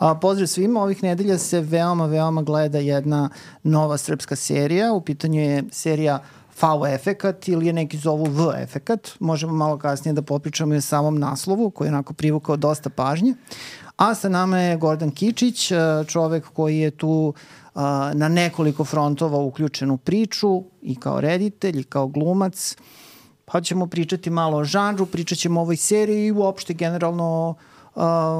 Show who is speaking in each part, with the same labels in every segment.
Speaker 1: A, pozdrav svima, ovih nedelja se veoma, veoma gleda jedna nova srpska serija. U pitanju je serija V efekat ili je neki zovu V efekat. Možemo malo kasnije da popričamo i o samom naslovu koji je onako privukao dosta pažnje. A sa nama je Gordon Kičić, čovek koji je tu na nekoliko frontova uključen u priču i kao reditelj i kao glumac. Pa ćemo pričati malo o žanru, pričat ćemo o ovoj seriji i uopšte generalno o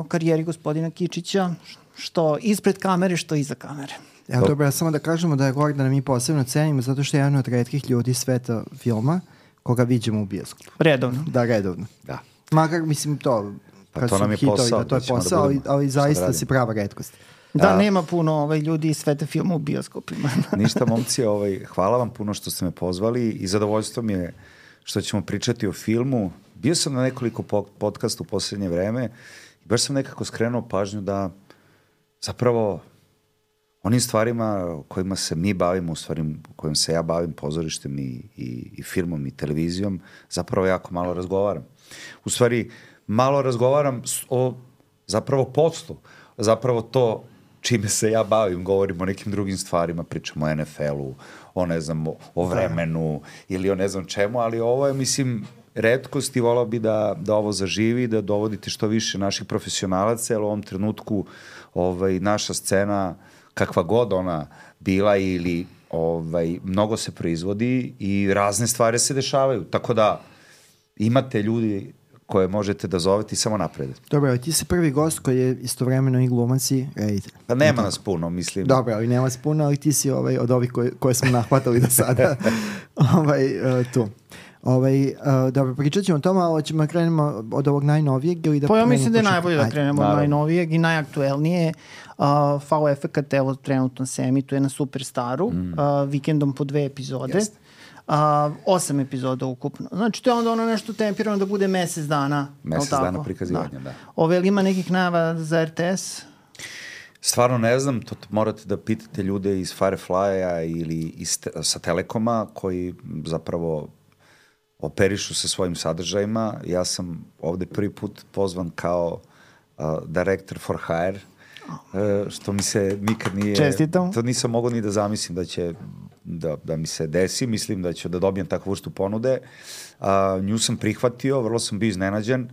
Speaker 1: karijeri gospodina Kičića, što ispred kamere, što iza kamere.
Speaker 2: Evo, dobro, ja samo da kažemo da je Gordana mi posebno cenimo zato što je jedan od redkih ljudi sveta filma koga vidimo u bioskopu.
Speaker 1: Redovno.
Speaker 2: Da, redovno.
Speaker 3: Da.
Speaker 2: Makar, mislim, to,
Speaker 3: Pa to nam je
Speaker 2: hitovi,
Speaker 3: posao,
Speaker 2: da, to je
Speaker 3: da da
Speaker 2: posao, ali,
Speaker 3: budemo.
Speaker 2: ali
Speaker 3: Šta da
Speaker 2: zaista si prava redkost.
Speaker 1: Da,
Speaker 3: A-
Speaker 1: nema puno ovaj, ljudi iz sveta filma u bioskopima.
Speaker 3: Ništa, momci, ovaj, hvala vam puno što ste me pozvali i zadovoljstvo mi je što ćemo pričati o filmu. Bio sam na nekoliko po podcasta u poslednje vreme i baš sam nekako skrenuo pažnju da zapravo onim stvarima kojima se mi bavimo, u stvari kojim se ja bavim pozorištem i, i, i filmom i televizijom, zapravo jako malo razgovaram. U stvari, malo razgovaram o zapravo poslu, zapravo to čime se ja bavim, govorim o nekim drugim stvarima, pričam o NFL-u, o ne znam, o, o vremenu ili o ne znam čemu, ali ovo je, mislim, redkost i volao bi da, da ovo zaživi, da dovodite što više naših profesionalaca, jer u ovom trenutku ovaj, naša scena, kakva god ona bila ili ovaj, mnogo se proizvodi i razne stvari se dešavaju. Tako da imate ljudi koje možete da zovete i samo napred.
Speaker 2: Dobro, ali ti si prvi gost koji je istovremeno i glumac i reditelj.
Speaker 3: Pa nema nas puno, mislim.
Speaker 2: Dobro, ali nema vas puno, ali ti si ovaj, od ovih koje, koje smo nahvatali do sada ovaj, uh, tu. Ovaj, uh, dobro, pričat ćemo o tome, ali ćemo da krenemo od ovog najnovijeg ili da...
Speaker 1: Pa ja mislim da je najbolje da
Speaker 2: Ajde.
Speaker 1: krenemo od
Speaker 3: naravno.
Speaker 1: najnovijeg i najaktuelnije. Uh, V efekat, evo, trenutno se emituje na Superstaru, mm. uh, vikendom po dve epizode.
Speaker 3: Jeste.
Speaker 1: Uh, osam epizoda ukupno. Znači, to je onda ono nešto tempirano da bude mesec dana.
Speaker 3: Mesec
Speaker 1: tako?
Speaker 3: dana prikazivanja, da.
Speaker 1: Ove, ili ima nekih najava za RTS?
Speaker 3: Stvarno ne znam, to morate da pitate ljude iz Firefly-a ili iz, sa Telekoma koji zapravo operišu sa svojim sadržajima. Ja sam ovde prvi put pozvan kao uh, director for hire, uh, što mi se nikad nije...
Speaker 1: Čestitam.
Speaker 3: To nisam mogao ni da zamislim da će da, da mi se desi. Mislim da ću da dobijem takvu vrstu ponude. Uh, nju sam prihvatio, vrlo sam bio iznenađen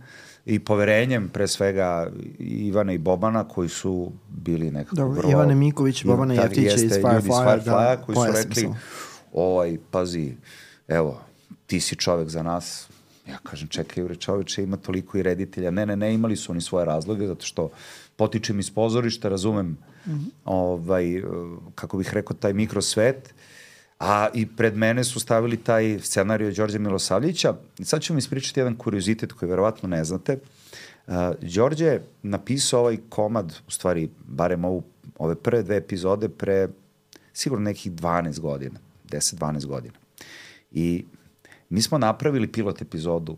Speaker 3: i poverenjem pre svega Ivana i Bobana koji su bili nekako
Speaker 2: Dobro,
Speaker 3: vrlo...
Speaker 2: Ivane Miković, Bobana
Speaker 3: Da,
Speaker 2: Jeftića iz Firefly-a, da,
Speaker 3: koji su rekli ovaj, pazi, evo, ti si čovek za nas. Ja kažem, čekaj, bre, čoveče, ima toliko i reditelja. Ne, ne, ne, imali su oni svoje razloge, zato što potičem iz pozorišta, razumem, ovaj, eh, kako bih rekao, taj mikrosvet, a i pred mene su stavili taj scenariju Đorđa Milosavljića. I sad ću vam ispričati jedan kuriozitet koji verovatno ne znate. Uh, Đorđe je napisao ovaj komad, u stvari, barem ovu, ove prve dve epizode pre sigurno nekih 12 godina, 10-12 godina. I mi smo napravili pilot epizodu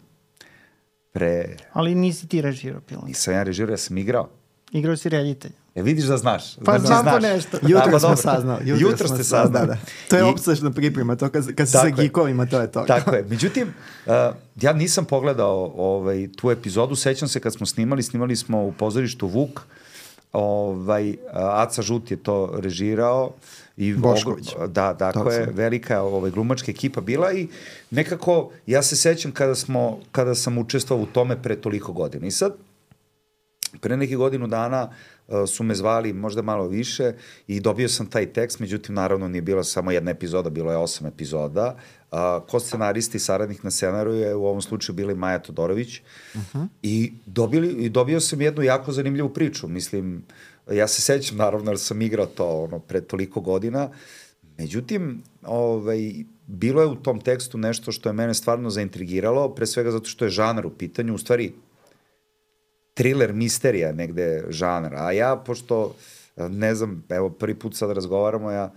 Speaker 3: pre,
Speaker 1: Ali nisi ti režirao pilot.
Speaker 3: nisam ja režirao, ja sam igrao.
Speaker 1: Igrao si reditelj.
Speaker 3: E vidiš da znaš.
Speaker 1: Pa
Speaker 3: znači
Speaker 1: znam po
Speaker 3: znaš.
Speaker 1: nešto.
Speaker 2: Jutro
Speaker 3: pa
Speaker 2: smo saznali.
Speaker 3: Jutro,
Speaker 2: smo
Speaker 3: ste
Speaker 2: sa-
Speaker 3: saznali.
Speaker 2: Da, da. To je
Speaker 3: I-
Speaker 2: opsežna priprema, to kad, kad si
Speaker 3: Tako
Speaker 2: sa
Speaker 3: je.
Speaker 2: geekovima, to je to.
Speaker 3: Tako je. Međutim, uh, ja nisam pogledao ovaj, tu epizodu. Sećam se kad smo snimali, snimali smo u pozorištu Vuk. Ovaj, uh, Aca Žut je to režirao. I
Speaker 2: Bošković.
Speaker 3: ogro- Da, tako
Speaker 2: Tako
Speaker 3: velika ovaj, glumačka ekipa bila i nekako, ja se sećam kada, smo, kada sam učestvovao u tome pre toliko godina. I sad, pre nekih godinu dana uh, su me zvali možda malo više i dobio sam taj tekst, međutim naravno nije bila samo jedna epizoda, bilo je osam epizoda. Uh, ko scenaristi i saradnik na scenariju je u ovom slučaju bila i Maja Todorović uh -huh. I, dobili, i dobio sam jednu jako zanimljivu priču. Mislim, ja se sećam naravno jer sam igrao to ono, pre toliko godina, Međutim, ovaj, bilo je u tom tekstu nešto što je mene stvarno zaintrigiralo, pre svega zato što je žanar u pitanju, u stvari thriller, misterija negde žanr, a ja, pošto, ne znam, evo, prvi put sad razgovaramo, ja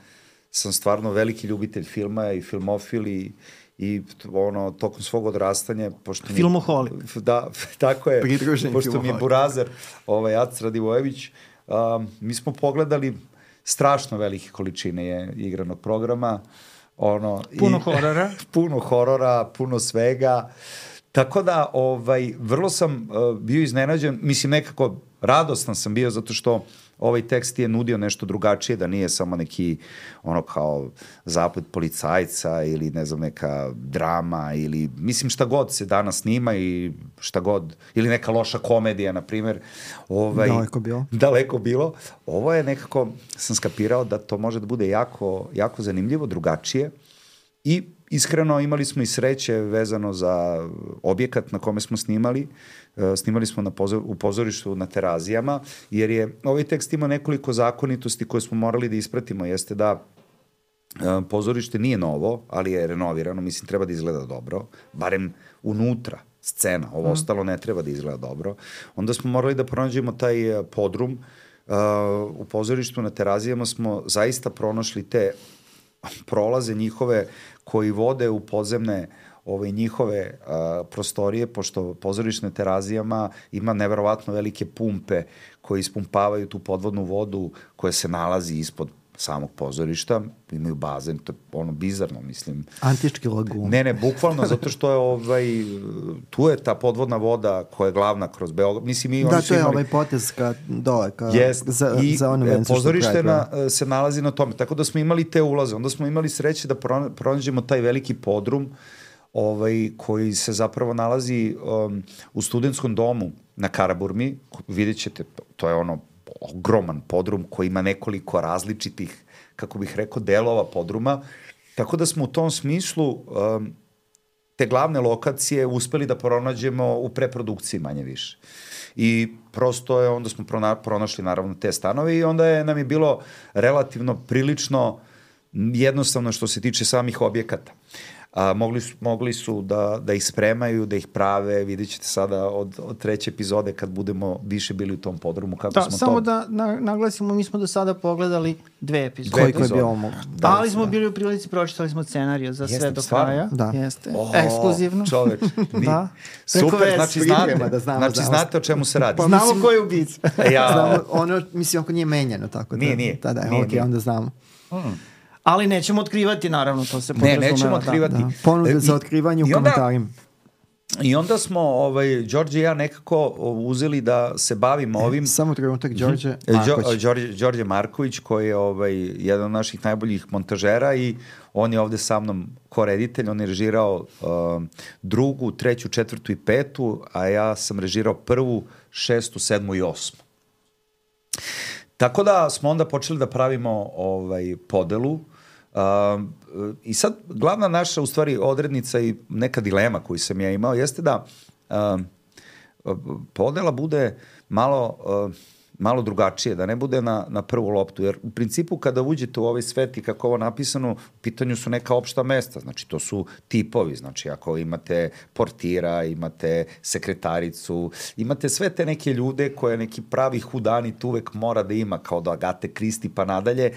Speaker 3: sam stvarno veliki ljubitelj filma i filmofil i, i ono, tokom svog odrastanja, pošto mi...
Speaker 1: Filmoholik.
Speaker 3: Da, tako je.
Speaker 2: Pridruženi
Speaker 3: pošto mi je. Burazer, ovaj, Ac Radivojević, um, mi smo pogledali strašno velike količine je igranog programa, ono,
Speaker 1: Puno horora.
Speaker 3: puno horora, puno svega. Tako da, ovaj, vrlo sam uh, bio iznenađen, mislim nekako radostan sam bio zato što ovaj tekst je nudio nešto drugačije, da nije samo neki ono kao zaplet policajca ili ne znam neka drama ili mislim šta god se danas snima i šta god, ili neka loša komedija na primer. Ovaj,
Speaker 2: Daleko bilo.
Speaker 3: Daleko bilo. Ovo je nekako, sam skapirao da to može da bude jako, jako zanimljivo, drugačije i iskreno imali smo i sreće vezano za objekat na kome smo snimali. E, snimali smo na pozor, u pozorištu na terazijama, jer je ovaj tekst ima nekoliko zakonitosti koje smo morali da ispratimo. Jeste da e, pozorište nije novo, ali je renovirano, mislim treba da izgleda dobro, barem unutra scena, ovo mm. ostalo ne treba da izgleda dobro. Onda smo morali da pronađemo taj e, podrum, Uh, u pozorištu na terazijama smo zaista pronašli te prolaze njihove koji vode u podzemne ove njihove a, prostorije, pošto pozorišne terazijama ima neverovatno velike pumpe koje ispumpavaju tu podvodnu vodu koja se nalazi ispod samog pozorišta, imaju bazen, to je ono bizarno, mislim.
Speaker 2: Antički lagun.
Speaker 3: Ne, ne, bukvalno, zato što je ovaj, tu je ta podvodna voda koja je glavna kroz Beograd. Mislim, mi,
Speaker 2: da, to je imali... ovaj potez ka dole, ka,
Speaker 3: jest,
Speaker 2: za,
Speaker 3: i
Speaker 2: za ono vencu
Speaker 3: pozorište na, se nalazi na tome. Tako da smo imali te ulaze. Onda smo imali sreće da pronađemo taj veliki podrum ovaj, koji se zapravo nalazi um, u studentskom domu na Karaburmi. Vidjet ćete, to je ono ogroman podrum koji ima nekoliko različitih, kako bih rekao, delova podruma. Tako da smo u tom smislu um, te glavne lokacije uspeli da pronađemo u preprodukciji manje više. I prosto je, onda smo prona, pronašli naravno te stanove i onda je nam je bilo relativno prilično jednostavno što se tiče samih objekata a, mogli, su, mogli su da, da ih spremaju, da ih prave, vidjet ćete sada od, od treće epizode kad budemo više bili u tom podrumu. Kako
Speaker 1: da,
Speaker 3: smo
Speaker 1: samo
Speaker 3: to...
Speaker 1: da na, naglasimo, mi smo do sada pogledali dve epizode.
Speaker 2: Koliko je bio omog.
Speaker 1: Da, Ali smo da. bili u prilici, pročitali smo scenariju za
Speaker 3: Jeste,
Speaker 1: sve do
Speaker 3: stvarno?
Speaker 1: kraja.
Speaker 2: Da.
Speaker 1: Jeste,
Speaker 3: O,
Speaker 1: ekskluzivno.
Speaker 3: Čoveč, mi,
Speaker 1: da.
Speaker 3: super, znači znate,
Speaker 2: da znamo,
Speaker 3: znači
Speaker 2: znamo.
Speaker 3: znate o čemu se radi.
Speaker 2: Pa,
Speaker 1: Znamo
Speaker 2: mislim-
Speaker 1: ko je ubica.
Speaker 3: ja,
Speaker 2: Znamo, ono, mislim, ako nije menjano, tako da.
Speaker 3: Nije, nije.
Speaker 2: Da, da,
Speaker 3: Nije,
Speaker 2: ok,
Speaker 3: nije.
Speaker 2: onda znamo.
Speaker 1: Ali nećemo otkrivati, naravno, to se
Speaker 3: ne,
Speaker 1: podrazumeva.
Speaker 3: nećemo otkrivati.
Speaker 2: Da. Ponude
Speaker 3: E,
Speaker 2: za otkrivanje u
Speaker 3: i onda-
Speaker 2: komentarima.
Speaker 3: I onda smo, ovaj, Đorđe i ja nekako uzeli da se bavimo ovim.
Speaker 2: Samo trenutak, Đorđe
Speaker 3: E,
Speaker 2: Marković.
Speaker 3: Đorđe, Đorđe Marković koji je ovaj, jedan od naših najboljih montažera i on je ovde sa mnom koreditelj, on je režirao uh, drugu, treću, četvrtu i petu, a ja sam režirao prvu, šestu, sedmu i osmu. Tako da smo onda počeli da pravimo ovaj podelu. Uh, I sad glavna naša u stvari odrednica i neka dilema koju sam ja imao jeste da uh, podela bude malo uh, malo drugačije, da ne bude na, na prvu loptu, jer u principu kada uđete u ovaj svet i kako ovo napisano, u pitanju su neka opšta mesta, znači to su tipovi, znači ako imate portira, imate sekretaricu, imate sve te neke ljude koje neki pravi hudanit uvek mora da ima, kao da Agate Kristi pa nadalje,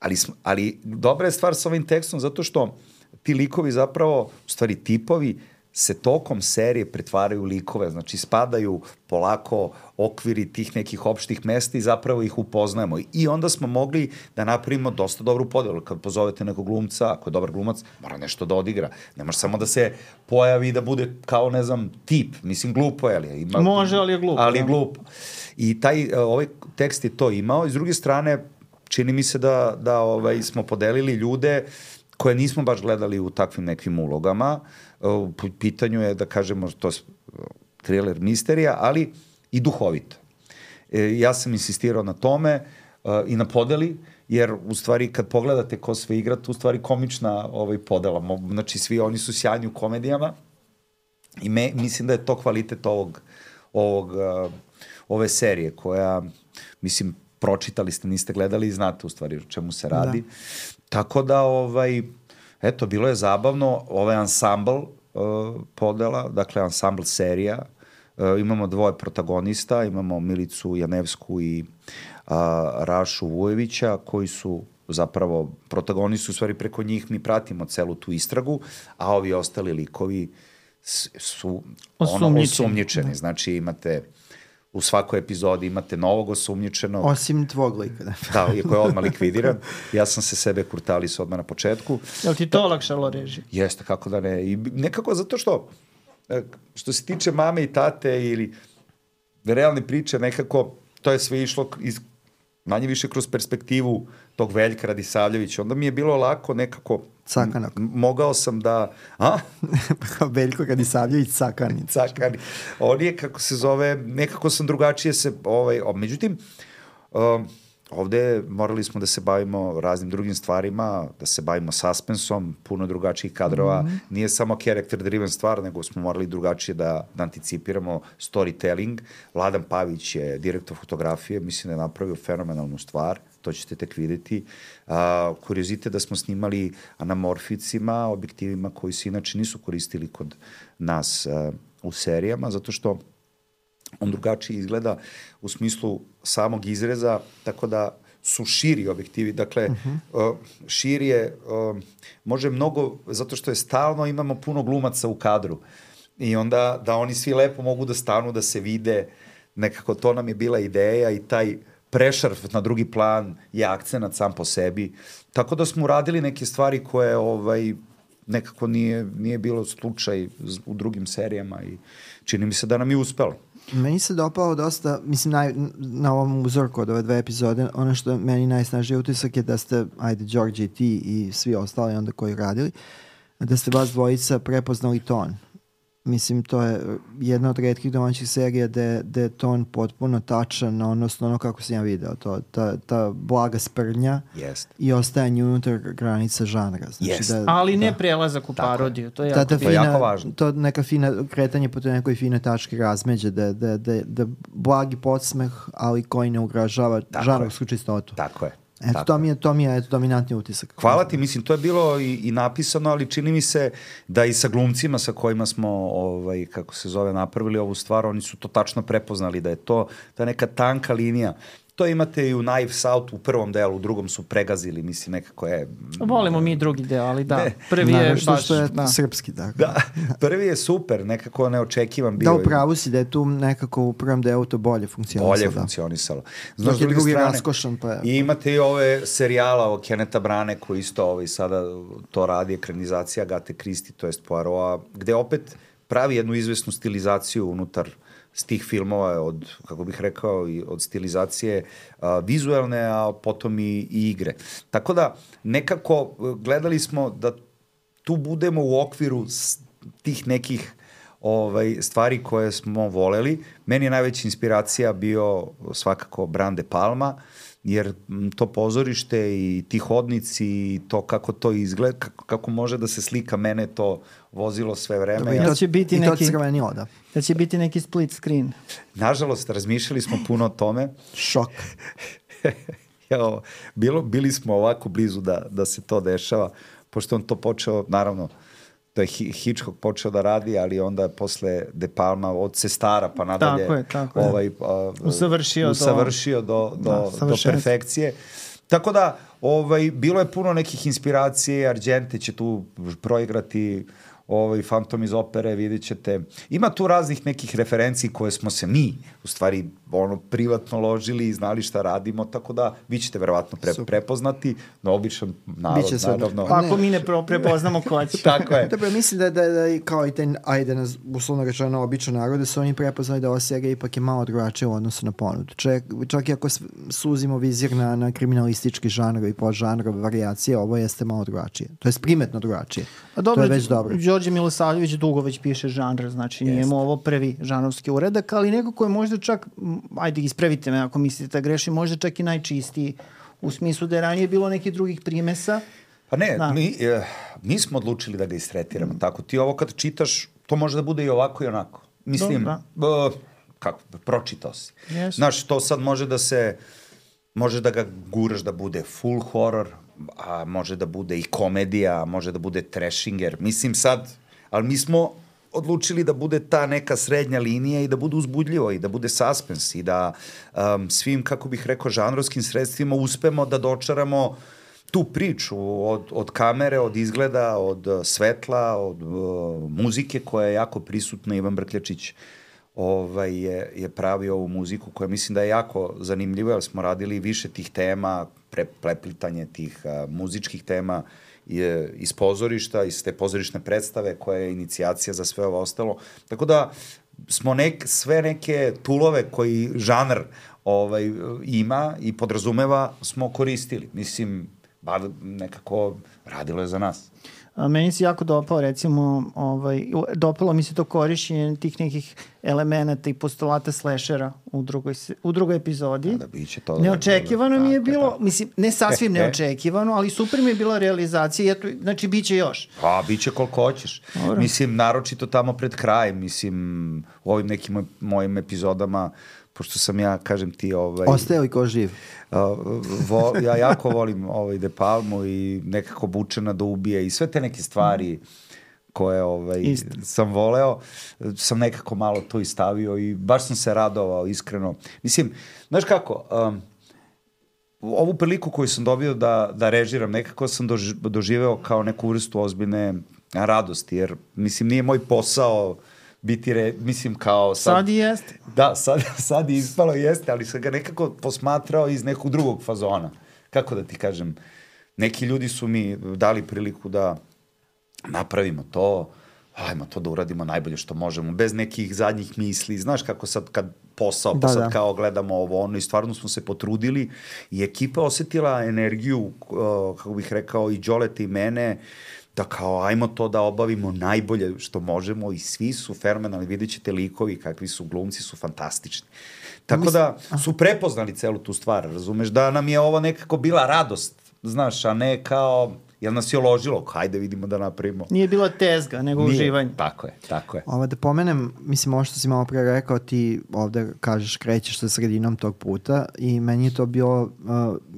Speaker 3: ali, ali dobra je stvar sa ovim tekstom zato što ti likovi zapravo, u stvari tipovi, se tokom serije pretvaraju likove, znači spadaju polako okviri tih nekih opštih mesta i zapravo ih upoznajemo. I onda smo mogli da napravimo dosta dobru podelu. Kad pozovete nekog glumca, ako je dobar glumac, mora nešto da odigra. Ne može samo da se pojavi i da bude kao, ne znam, tip. Mislim, glupo je, ali ima...
Speaker 1: Može, ali je glup,
Speaker 3: Ali je
Speaker 1: da.
Speaker 3: glup. I taj, ovaj tekst je to imao. I s druge strane, čini mi se da, da ovaj, smo podelili ljude koje nismo baš gledali u takvim nekim ulogama. U pitanju je, da kažemo, to thriller misterija, ali i duhovito. E, ja sam insistirao na tome uh, i na podeli, jer u stvari kad pogledate ko sve igra, to u stvari komična ovaj, podela. Znači svi oni su sjajni u komedijama i me, mislim da je to kvalitet ovog, ovog, ove serije koja, mislim, pročitali ste, niste gledali i znate u stvari o čemu se radi. Da. Tako da, ovaj, eto, bilo je zabavno, ovaj ansambl uh, podela, dakle, ansambl serija, uh, imamo dvoje protagonista, imamo Milicu Janevsku i uh, Rašu Vujevića, koji su zapravo protagonisti, u stvari preko njih mi pratimo celu tu istragu, a ovi ostali likovi su ono,
Speaker 1: Osumnjičeni.
Speaker 3: osumnjičeni. Znači imate u svakoj epizodi imate novog osumnjičenog.
Speaker 2: Osim tvog lika. Da.
Speaker 3: Da, iako je odmah likvidiran. Ja sam se sebe kurtalis odmah na početku.
Speaker 1: Jel ti to olakšalo režiju?
Speaker 3: Jeste, kako da ne. I nekako zato što, e, što se tiče mame i tate ili realne priče, nekako to je sve išlo iz manje više kroz perspektivu tog Veljka Radisavljevića. Onda mi je bilo lako nekako...
Speaker 2: Cakanak.
Speaker 3: m- Mogao sam da... A?
Speaker 2: Veljko Radisavljević Cakani.
Speaker 3: Cakani. On je, kako se zove, nekako sam drugačije se... Ovaj, o, međutim, um, ovde morali smo da se bavimo raznim drugim stvarima, da se bavimo suspensom, puno drugačijih kadrova. Mm -hmm. Nije samo character driven stvar, nego smo morali drugačije da, da anticipiramo storytelling. Vladan Pavić je direktor fotografije, mislim da je napravio fenomenalnu stvar to ćete tek videti. Uh, kuriozite da smo snimali anamorficima, objektivima koji se inače nisu koristili kod nas uh, u serijama, zato što on drugačije izgleda u smislu samog izreza, tako da su širi objektivi. Dakle, uh -huh. uh, širi je, uh, može mnogo, zato što je stalno, imamo puno glumaca u kadru. I onda da oni svi lepo mogu da stanu, da se vide, nekako to nam je bila ideja i taj prešarf na drugi plan je akcenat sam po sebi. Tako da smo uradili neke stvari koje ovaj, nekako nije, nije bilo slučaj u drugim serijama i čini mi se da nam je uspelo.
Speaker 2: Meni se dopao dosta, mislim, naj, na ovom uzorku od ove dve epizode, ono što meni najsnažniji utisak je da ste, ajde, George i ti i svi ostali onda koji radili, da ste vas dvojica prepoznali ton. Mislim, to je jedna od redkih domaćih serija gde, gde je ton potpuno tačan, odnosno ono kako sam ja video, to, ta, ta blaga sprnja
Speaker 3: Jest.
Speaker 2: i ostajanje unutar granica žanra. Znači
Speaker 3: Jest.
Speaker 2: da,
Speaker 1: Ali ne
Speaker 2: da.
Speaker 1: prelazak u
Speaker 3: Tako je.
Speaker 1: parodiju, to je
Speaker 2: ta,
Speaker 1: jako
Speaker 2: ta
Speaker 3: To je
Speaker 2: fina,
Speaker 3: jako važno.
Speaker 2: To neka fina kretanje po toj nekoj fine tački razmeđe, da, da, da, da blagi podsmeh, ali koji ne ugražava
Speaker 3: Tako
Speaker 2: žanrovsku čistotu.
Speaker 3: Tako je.
Speaker 2: Eto,
Speaker 3: Tako
Speaker 2: to mi je, to mi je eto, dominantni utisak.
Speaker 3: Hvala ti, mislim, to je bilo i, i napisano, ali čini mi se da i sa glumcima sa kojima smo, ovaj, kako se zove, napravili ovu stvar, oni su to tačno prepoznali, da je to ta neka tanka linija. To imate i u Knives Out u prvom delu, u drugom su pregazili, mislim, nekako je...
Speaker 1: Volimo mi drugi deo, ali da,
Speaker 3: Ne.
Speaker 1: prvi je
Speaker 2: što,
Speaker 1: baš...
Speaker 2: što je
Speaker 1: da.
Speaker 2: srpski, tako.
Speaker 3: Da, prvi je super, nekako neočekivan bio.
Speaker 2: Da, upravo si da je tu nekako u prvom delu to bolje funkcionisalo.
Speaker 3: bolje
Speaker 2: da.
Speaker 3: funkcionisalo.
Speaker 2: Dok
Speaker 3: s
Speaker 2: je
Speaker 3: druge
Speaker 2: drugi
Speaker 3: strane,
Speaker 2: raskošan, pa je-
Speaker 3: I imate i ove serijala o Keneta Brane koji isto ovaj, sada to radi, ekranizacija Agate Kristi, to jest Poirota, gde opet pravi jednu izvesnu stilizaciju unutar s tih filmova od, kako bih rekao, i od stilizacije a, vizuelne, a potom i, i igre. Tako da, nekako gledali smo da tu budemo u okviru tih nekih ovaj, stvari koje smo voleli. Meni je najveća inspiracija bio svakako Brian De Palma, jer to pozorište i ti hodnici i to kako to izgleda, kako, kako može da se slika mene to vozilo sve vreme.
Speaker 2: Dobro, i
Speaker 3: Ja-
Speaker 2: to,
Speaker 1: će biti
Speaker 2: i
Speaker 1: neki-
Speaker 2: crveni oda.
Speaker 1: Da će biti neki split screen.
Speaker 3: Nažalost, razmišljali smo puno o tome.
Speaker 2: Šok.
Speaker 3: Evo, bilo, bili smo ovako blizu da, da se to dešava, pošto on to počeo, naravno, da je Hi- Hitchcock počeo da radi, ali onda posle De Palma od Cestara pa nadalje
Speaker 1: Tako je, tako je.
Speaker 3: ovaj, a,
Speaker 1: Usavršio
Speaker 3: usavršio do, do,
Speaker 1: Da,
Speaker 3: do perfekcije. Tako da, ovaj, bilo je puno nekih inspiracije, Argente će tu proigrati ovaj, Phantom iz opere, vidit ćete. Ima tu raznih nekih referenciji koje smo se mi, u stvari, ono, privatno ložili i znali šta radimo, tako da vi ćete verovatno pre,
Speaker 2: Super.
Speaker 3: prepoznati, na običan narod,
Speaker 2: Biće
Speaker 3: naravno.
Speaker 2: Pa
Speaker 1: Ako mi ne prepoznamo ko će.
Speaker 3: Tako je.
Speaker 2: Dobro, mislim da, da, da i kao i taj, ajde, nas, uslovno rečeno, običan narod, da su oni prepoznali da ova serija ipak je malo drugačija u odnosu na ponudu. Čak, čak i ako suzimo vizir na, na kriminalistički žanr i podžanrove variacije, ovo jeste malo drugačije. To je primetno drugačije.
Speaker 1: Pa dobro,
Speaker 2: to je već dobro.
Speaker 1: Đorđe Milosavljević dugo već piše žanr, znači nije mu ovo prvi žanovski uredak, ali nekako je možda čak, ajde ispravite me ako mislite da grešim, možda čak i najčistiji u smislu da je ranije bilo nekih drugih primesa.
Speaker 3: Pa ne,
Speaker 1: Da.
Speaker 3: mi, eh, mi smo odlučili da ga istretiramo tako. Ti ovo kad čitaš, to može da bude i ovako i onako. Mislim,
Speaker 1: Dobro.
Speaker 3: uh, kako, pročitao si.
Speaker 1: Yes.
Speaker 3: Znaš, to sad može da se, može da ga guraš da bude full horror, a može da bude i komedija, može da bude trashinger. Mislim sad, ali mi smo odlučili da bude ta neka srednja linija i da bude uzbudljivo i da bude suspens i da um, svim, kako bih rekao, žanrovskim sredstvima uspemo da dočaramo tu priču od, od kamere, od izgleda, od uh, svetla, od uh, muzike koja je jako prisutna. Ivan Brkljačić ovaj, je, je pravio ovu muziku koja mislim da je jako zanimljiva, jer smo radili više tih tema, pre, preplitanje tih uh, muzičkih tema je, iz pozorišta, iz te pozorišne predstave koja je inicijacija za sve ovo ostalo. Tako da smo nek, sve neke tulove koji žanr ovaj, ima i podrazumeva smo koristili. Mislim, bar nekako radilo je za nas.
Speaker 1: A, meni se jako dopao, recimo, ovaj, dopalo mi se to korišćenje tih nekih elemenata i postulata slashera u drugoj, u drugoj epizodi.
Speaker 3: Da, da, biće to.
Speaker 1: Neočekivano mi je bilo,
Speaker 3: tako.
Speaker 1: mislim, ne sasvim neočekivano, ali super mi je bila realizacija eto, znači, bit će još.
Speaker 3: Pa, bit će koliko hoćeš.
Speaker 1: Dobro.
Speaker 3: Mislim, naročito tamo pred krajem, mislim, u ovim nekim moj- mojim epizodama, pošto sam ja, kažem ti, ovaj...
Speaker 2: Ostaje li ko živ?
Speaker 3: Uh, vo, ja jako volim ovaj De Palmu i nekako Bučena da ubije i sve te neke stvari koje ovaj,
Speaker 1: Istina.
Speaker 3: sam voleo, sam nekako malo to istavio i baš sam se radovao, iskreno. Mislim, znaš kako, um, ovu priliku koju sam dobio da, da režiram, nekako sam dož, doživeo kao neku vrstu ozbiljne radosti, jer mislim nije moj posao biti, re, mislim kao sad,
Speaker 1: Sad i jeste.
Speaker 3: Da, sad, sad je ispalo jeste, ali sam ga nekako posmatrao iz nekog drugog fazona. Kako da ti kažem, neki ljudi su mi dali priliku da napravimo to, ajmo to da uradimo najbolje što možemo, bez nekih zadnjih misli. Znaš kako sad kad posao, pa
Speaker 2: Da,
Speaker 3: sad
Speaker 2: da.
Speaker 3: kao gledamo ovo ono i stvarno smo se potrudili i ekipa osetila energiju, uh, kako bih rekao, i Đoleta i mene, da kao ajmo to da obavimo najbolje što možemo i svi su fenomenalni, vidjet ćete likovi kakvi su glumci, su fantastični. Tako da su prepoznali celu tu stvar, razumeš, da nam je ovo nekako bila radost, znaš, a ne kao, jel nas je ložilo, hajde vidimo da napravimo.
Speaker 1: Nije bila tezga, nego
Speaker 3: Nije.
Speaker 1: uživanje.
Speaker 3: Tako je, tako je.
Speaker 2: Ovo da pomenem, mislim, ovo što si malo pre rekao, ti ovde kažeš krećeš sa sredinom tog puta i meni je to bilo uh,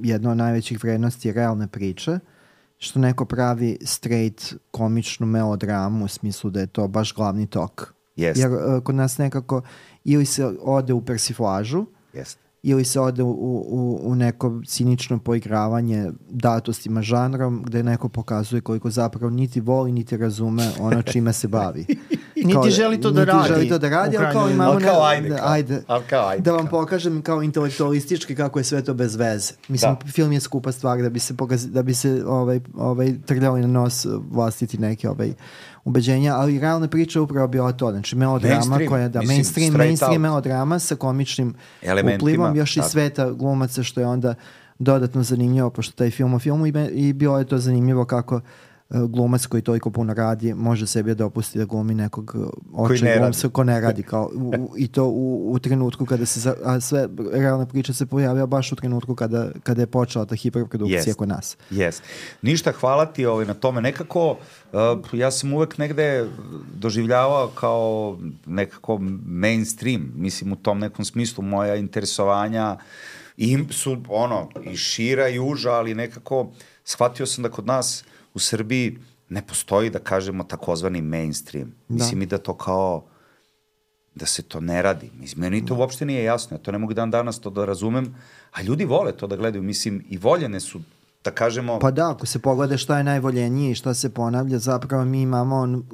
Speaker 2: jedno od najvećih vrednosti realne priče, što neko pravi straight komičnu melodramu u smislu da je to baš glavni tok.
Speaker 3: Jeste.
Speaker 2: Jer uh, kod nas nekako ili se ode u persiflažu,
Speaker 3: Jeste.
Speaker 2: ili se ode u, u, u neko cinično poigravanje datostima žanrom gde neko pokazuje koliko zapravo niti voli niti razume ono čime se bavi.
Speaker 1: Niti
Speaker 2: Kao
Speaker 1: želi to da radi,
Speaker 2: želi to da radi, ali kao imamo...
Speaker 3: Ali kao ajde,
Speaker 2: da,
Speaker 3: kao.
Speaker 2: ajde,
Speaker 3: Ali kao ajde,
Speaker 2: da vam
Speaker 3: kao.
Speaker 2: pokažem kao intelektualistički kako je sve to bez veze. Mislim,
Speaker 3: Da.
Speaker 2: film je skupa stvar da bi se, pokaz, da bi se ovaj, ovaj, trljali na nos vlastiti neke ovaj, ubeđenja, ali realna priča je upravo bila to. Znači, melodrama
Speaker 3: Mainstream,
Speaker 2: koja je, da,
Speaker 3: mislim,
Speaker 2: mainstream, mainstream
Speaker 3: out.
Speaker 2: melodrama sa komičnim
Speaker 3: Elementima,
Speaker 2: uplivom, još i
Speaker 3: tako.
Speaker 2: sveta glumaca, što je onda dodatno zanimljivo, pošto taj film o filmu i, i bilo je to zanimljivo kako glumac koji toliko puno radi može sebi da opusti da glumi nekog
Speaker 3: Koji
Speaker 2: oče
Speaker 3: ne
Speaker 2: glumca ko ne radi kao, u, u, i to u, u trenutku kada se za, a sve realna priča se pojavila baš u trenutku kada, kada je počela ta hiperprodukcija
Speaker 3: Jest.
Speaker 2: kod nas.
Speaker 3: Jes. Ništa, hvala ti ovaj, na tome. Nekako, uh, ja sam uvek negde doživljavao kao nekako mainstream, mislim u tom nekom smislu moja interesovanja i su ono i šira i uža, ali nekako shvatio sam da kod nas u Srbiji ne postoji da kažemo takozvani mainstream. Mislim i da to kao da se to ne radi. Mislim, meni to uopšte nije jasno. Ja to ne mogu dan danas to da razumem, a ljudi vole to da gledaju. Mislim, i voljene su, da kažemo...
Speaker 2: Pa da, ako se pogleda šta je najvoljenije i šta se ponavlja, zapravo mi imamo on,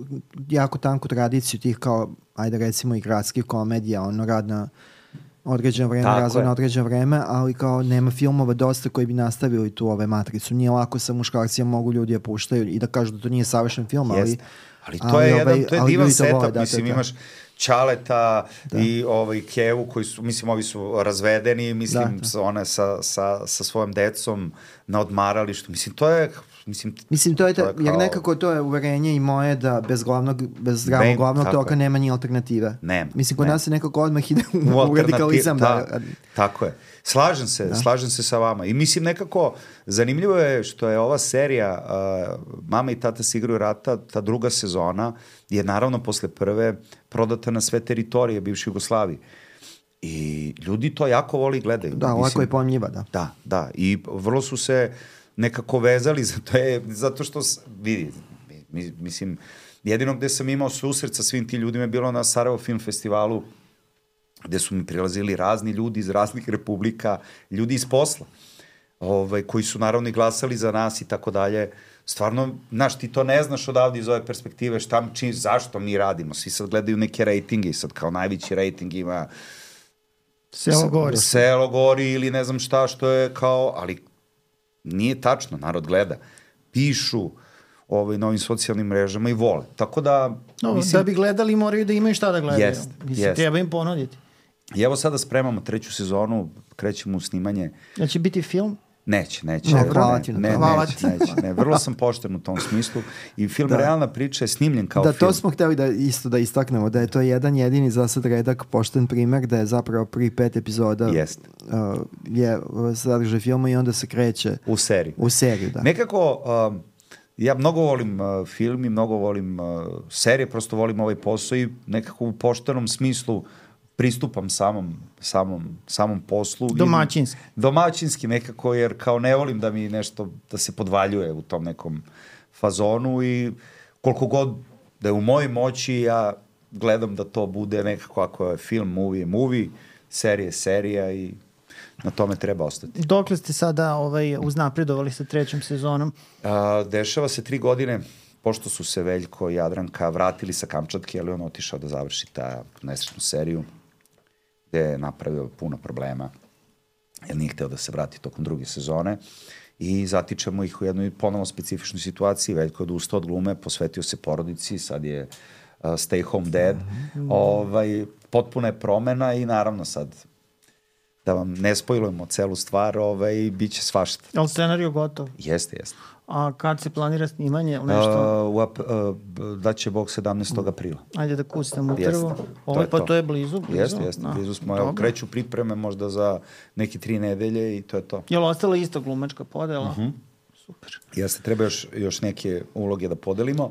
Speaker 2: jako tanku tradiciju tih kao, ajde recimo i gradskih komedija, ono rad na određeno vreme,
Speaker 3: Tako
Speaker 2: razvoj
Speaker 3: je.
Speaker 2: na određeno vreme, ali kao nema filmova dosta koji bi nastavili tu ove matricu. Nije lako sa muškarcima mogu ljudi da puštaju i da kažu da to nije savršen film, ali...
Speaker 3: Jeste. Ali to je jedan, to je
Speaker 2: ali
Speaker 3: divan setup,
Speaker 2: vole, da,
Speaker 3: mislim,
Speaker 2: da, da.
Speaker 3: imaš Čaleta i ovaj Kevu koji su, mislim, ovi su razvedeni, mislim,
Speaker 2: Da, da.
Speaker 3: One sa, sa, sa svojom decom na odmaralištu. Mislim, to je, mislim,
Speaker 2: Mislim, to je, ta,
Speaker 3: To je
Speaker 2: jer
Speaker 3: kao-
Speaker 2: nekako to je uverenje i moje da bez glavnog, bez zdravog
Speaker 3: Bang,
Speaker 2: glavnog toka
Speaker 3: je.
Speaker 2: nema ni alternative.
Speaker 3: Nema,
Speaker 2: Mislim, kod
Speaker 3: nema.
Speaker 2: nas se nekako odmah ide u,
Speaker 3: u
Speaker 2: radikalizam. Da,
Speaker 3: Da, tako je. Slažem se, da. slažem se sa vama. I mislim nekako, zanimljivo je što je ova serija uh, Mama i tata se igraju rata, ta druga sezona je naravno posle prve prodata na sve teritorije bivše Jugoslavije. I ljudi to jako voli i gledaju.
Speaker 2: da, lako je pomljiva, da.
Speaker 3: Da, da. I vrlo su se nekako vezali za to je, zato što, vidi, mi, mislim, jedino gde sam imao susret sa svim ti ljudima je bilo na Sarajevo Film Festivalu, gde su mi prilazili razni ljudi iz raznih republika, ljudi iz posla, ovaj, koji su naravno i glasali za nas i tako dalje. Stvarno, znaš, ti to ne znaš odavde iz ove perspektive, šta, či, zašto mi radimo. Svi sad gledaju neke rejtinge i sad kao najveći rejting ima
Speaker 1: Selo gori.
Speaker 3: Selo gori ili ne znam šta što je kao, ali nije tačno, narod gleda. Pišu ovaj, na ovim socijalnim mrežama i vole. Tako da,
Speaker 1: No,
Speaker 3: mislim,
Speaker 1: Da bi gledali moraju da imaju šta da gledaju.
Speaker 3: Jest,
Speaker 1: Mislim,
Speaker 3: jest.
Speaker 1: treba im ponuditi.
Speaker 3: I evo sada spremamo treću sezonu, krećemo u snimanje.
Speaker 1: Da će biti film?
Speaker 3: Neće, neće.
Speaker 2: No,
Speaker 3: ne,
Speaker 2: hvala ti
Speaker 3: ne.
Speaker 1: Hvala
Speaker 3: neće,
Speaker 1: ti.
Speaker 3: neće, ne. Vrlo sam pošten u tom smislu i film
Speaker 2: Da.
Speaker 3: Realna priča je snimljen kao
Speaker 2: da,
Speaker 3: film.
Speaker 2: to smo hteli da isto da istaknemo, da je to jedan jedini za sad redak pošten primer, da je zapravo pri pet epizoda
Speaker 3: Jest.
Speaker 2: uh, je uh, sadržaj filma i onda se kreće
Speaker 3: U seriji.
Speaker 2: u seriju, da.
Speaker 3: Nekako, um, ja mnogo volim uh, film i mnogo volim uh, serije, prosto volim ovaj posao i nekako u poštenom smislu pristupam samom, samom, samom poslu. I-
Speaker 1: Domaćinski.
Speaker 3: Domaćinski nekako, jer kao ne volim da mi nešto, da se podvaljuje u tom nekom fazonu i koliko god da je u mojoj moći, ja gledam da to bude nekako ako je film, movie movie, serija je serija i na tome treba ostati.
Speaker 1: Dokle ste sada ovaj, uznapredovali sa trećom sezonom?
Speaker 3: A, dešava se tri godine pošto su se Veljko i Jadranka vratili sa Kamčatke, ali on otišao da završi ta nesrećnu seriju gde je napravio puno problema jer nije hteo da se vrati tokom druge sezone i zatičemo ih u jednoj ponovo specifičnoj situaciji. Veljko je odustao od glume, posvetio se porodici, sad je uh, stay home dad. Ovaj, potpuna je promena i naravno sad da vam ne spojlujemo celu stvar, ovaj, bit će svašta.
Speaker 1: Je li scenariju gotov?
Speaker 3: Jeste, jeste.
Speaker 1: A kad se planira snimanje? Nešto?
Speaker 3: Uh, u ap, uh, da će Bog 17. aprila.
Speaker 1: Ajde da kucnem u drvo.
Speaker 3: To
Speaker 1: Ovo
Speaker 3: je
Speaker 1: pa
Speaker 3: to.
Speaker 1: to je blizu. blizu.
Speaker 3: Jeste, jeste,
Speaker 1: Da.
Speaker 3: blizu smo. Evo, kreću pripreme možda za neki tri nedelje i to je to.
Speaker 1: Je li ostala isto glumačka podela?
Speaker 3: Mhm.
Speaker 1: Super.
Speaker 3: Jeste, treba još, još neke uloge da podelimo.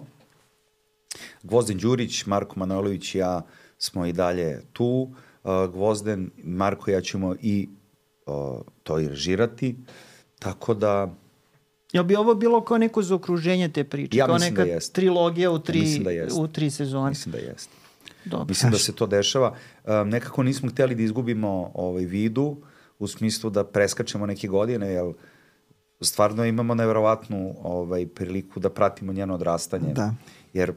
Speaker 3: Gvozden Đurić, Marko Manojlović i ja smo i dalje tu. Uh, Gvozden, Marko i ja ćemo i uh, to i režirati. Tako da,
Speaker 1: Jel bi ovo bilo kao neko zaokruženje te priče?
Speaker 3: Ja
Speaker 1: kao
Speaker 3: mislim da
Speaker 1: neka
Speaker 3: jeste.
Speaker 1: trilogija u tri,
Speaker 3: mislim da
Speaker 1: u tri sezone?
Speaker 3: mislim da jeste.
Speaker 1: Dobro.
Speaker 3: Mislim da se to dešava. Um, nekako nismo hteli da izgubimo ovaj vidu u smislu da preskačemo neke godine, jer stvarno imamo neverovatnu ovaj, priliku da pratimo njeno odrastanje.
Speaker 2: Da.
Speaker 3: Jer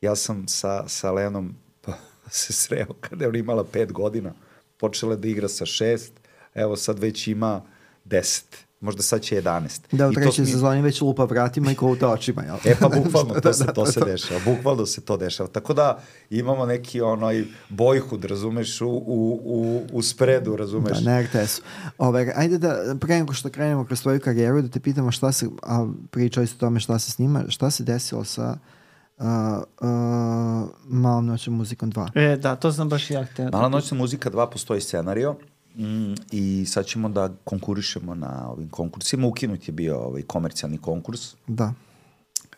Speaker 3: ja sam sa, sa Leonom pa, se sreo kada je ona imala pet godina. Počela da igra sa šest, evo sad već ima deset. Možda sad će 11.
Speaker 2: Da, u trećoj
Speaker 3: smo-
Speaker 2: sezoni već lupa vratima i kouta očima, jel?
Speaker 3: E pa bukvalno, to
Speaker 2: Da,
Speaker 3: se,
Speaker 2: da,
Speaker 3: to se dešava. Bukvalno se to dešava. Tako da imamo neki onaj bojhud, razumeš, u, u, u, u spredu, razumeš.
Speaker 2: Da, na RTS-u. Ove, ajde da, pre nego što krenemo kroz tvoju karijeru, da te pitamo šta se, a pričali ste o tome šta se snima, šta se desilo sa uh, uh, Malom noćom muzikom 2?
Speaker 1: E, da, to sam baš ja hteo.
Speaker 3: Mala noćna muzika 2 postoji scenario mm, i sad ćemo da konkurišemo na ovim konkursima. Ukinut je bio ovaj komercijalni konkurs
Speaker 2: Da.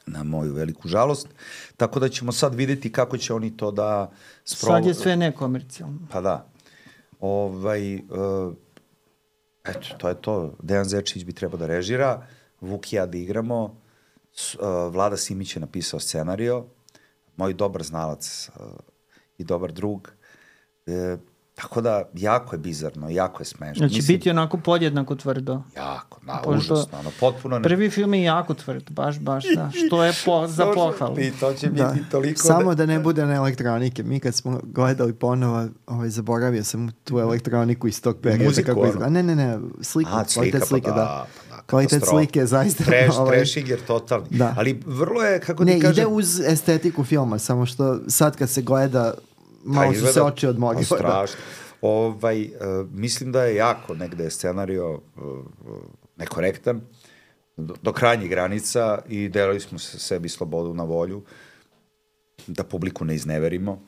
Speaker 3: na moju veliku žalost. Tako da ćemo sad videti kako će oni to da sprovo...
Speaker 1: Sad je sve nekomercijalno.
Speaker 3: Pa da. Ovaj, uh, eto, to je to. Dejan Zečić bi trebao da režira, Vuk i ja da igramo, S, uh, Vlada Simić je napisao scenario, moj dobar znalac uh, i dobar drug. E, tako da, jako je bizarno, jako je smešno.
Speaker 1: Znači biti onako podjednako tvrdo.
Speaker 3: Jako, na,
Speaker 1: Pošto
Speaker 3: užasno, ono, potpuno... Ne...
Speaker 1: Prvi film je jako tvrd, baš, baš, da. Što je po, za pohvalu.
Speaker 3: I to će
Speaker 2: Da.
Speaker 3: biti toliko...
Speaker 2: Samo da ne bude na elektronike. Mi kad smo gledali ponovo, ovaj, zaboravio sam tu elektroniku iz tog perioda.
Speaker 3: Muziku,
Speaker 2: kako
Speaker 3: ono?
Speaker 2: izgleda. Ne, ne, ne, sliku.
Speaker 3: A, slika, pa
Speaker 2: slike,
Speaker 3: da,
Speaker 2: da.
Speaker 3: pa da,
Speaker 2: Kvalitet slike zaista...
Speaker 3: Trash,
Speaker 2: ovaj,
Speaker 3: trashing je totalni.
Speaker 2: Da.
Speaker 3: Ali vrlo je, kako
Speaker 2: Ne,
Speaker 3: ti kažem...
Speaker 2: ide uz estetiku filma, samo što sad kad se gleda, malo
Speaker 3: Pa
Speaker 2: su se
Speaker 3: izgleda-
Speaker 2: oči odmorile.
Speaker 3: Pa strašno. Ovaj, uh, mislim da je jako negde scenario uh, nekorektan do, do krajnjih granica i delali smo se sebi slobodu na volju da publiku ne izneverimo.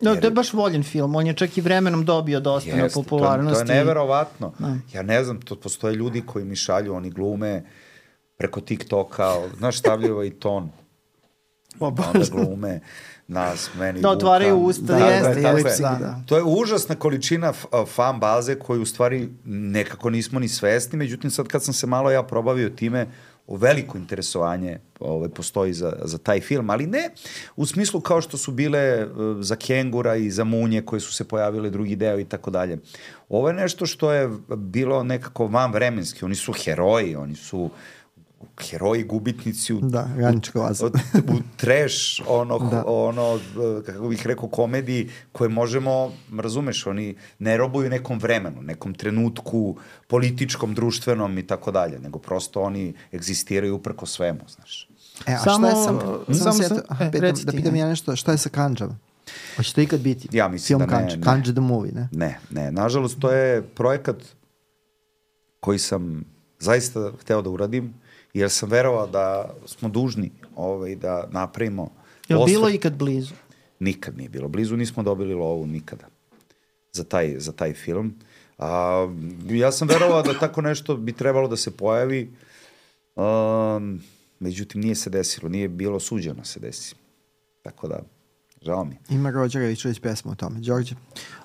Speaker 1: Da,
Speaker 3: Jer-
Speaker 1: to je baš voljen film. On je čak i vremenom dobio dosta na
Speaker 3: Jeste,
Speaker 1: popularnosti.
Speaker 3: To, to je neverovatno.
Speaker 1: Da.
Speaker 3: Ja ne znam, to postoje ljudi koji mi šalju, oni glume preko TikToka, znaš, stavljaju ovaj ton. Onda glume nas, meni
Speaker 1: Da otvaraju
Speaker 3: Vuka.
Speaker 1: usta,
Speaker 2: Da,
Speaker 1: jeste,
Speaker 2: da,
Speaker 1: jeste,
Speaker 2: da,
Speaker 1: da.
Speaker 2: da.
Speaker 3: To je užasna količina fan baze koju u stvari nekako nismo ni svesni, međutim sad kad sam se malo ja probavio time, o veliko interesovanje ovaj, postoji za, za taj film, ali ne u smislu kao što su bile uh, za Kengura i za Munje koje su se pojavile drugi deo i tako dalje. Ovo je nešto što je bilo nekako van vremenski, oni su heroji, oni su heroji gubitnici u,
Speaker 2: Da, radnička laza.
Speaker 3: u, u trash, ono,
Speaker 2: Da.
Speaker 3: ono, kako bih rekao, komediji koje možemo, razumeš, oni ne robuju nekom vremenu, nekom trenutku političkom, društvenom i tako dalje, nego prosto oni egzistiraju uprko svemu, znaš.
Speaker 2: E, a
Speaker 1: Samo-
Speaker 2: šta je sa...
Speaker 1: samo
Speaker 2: Samo
Speaker 1: sam-
Speaker 2: se,
Speaker 1: e,
Speaker 2: pitam, da
Speaker 1: ti,
Speaker 2: pitam
Speaker 1: e.
Speaker 2: ja nešto, šta je sa Kanđama? Hoće to ikad biti?
Speaker 3: Ja mislim
Speaker 2: Film
Speaker 3: da ne, ne.
Speaker 2: The movie, ne?
Speaker 3: Ne, ne. Nažalost, to je projekat koji sam zaista hteo da uradim, jer sam verovao da smo dužni ovaj, da napravimo
Speaker 1: Je li bilo ikad blizu?
Speaker 3: Nikad nije bilo blizu, nismo dobili lovu nikada za taj, za taj film. A, ja sam verovao da tako nešto bi trebalo da se pojavi, um, međutim nije se desilo, nije bilo suđeno da se desi. Tako da, žao mi.
Speaker 2: Ima Rođer Ravičević pesmu o tome. Đorđe?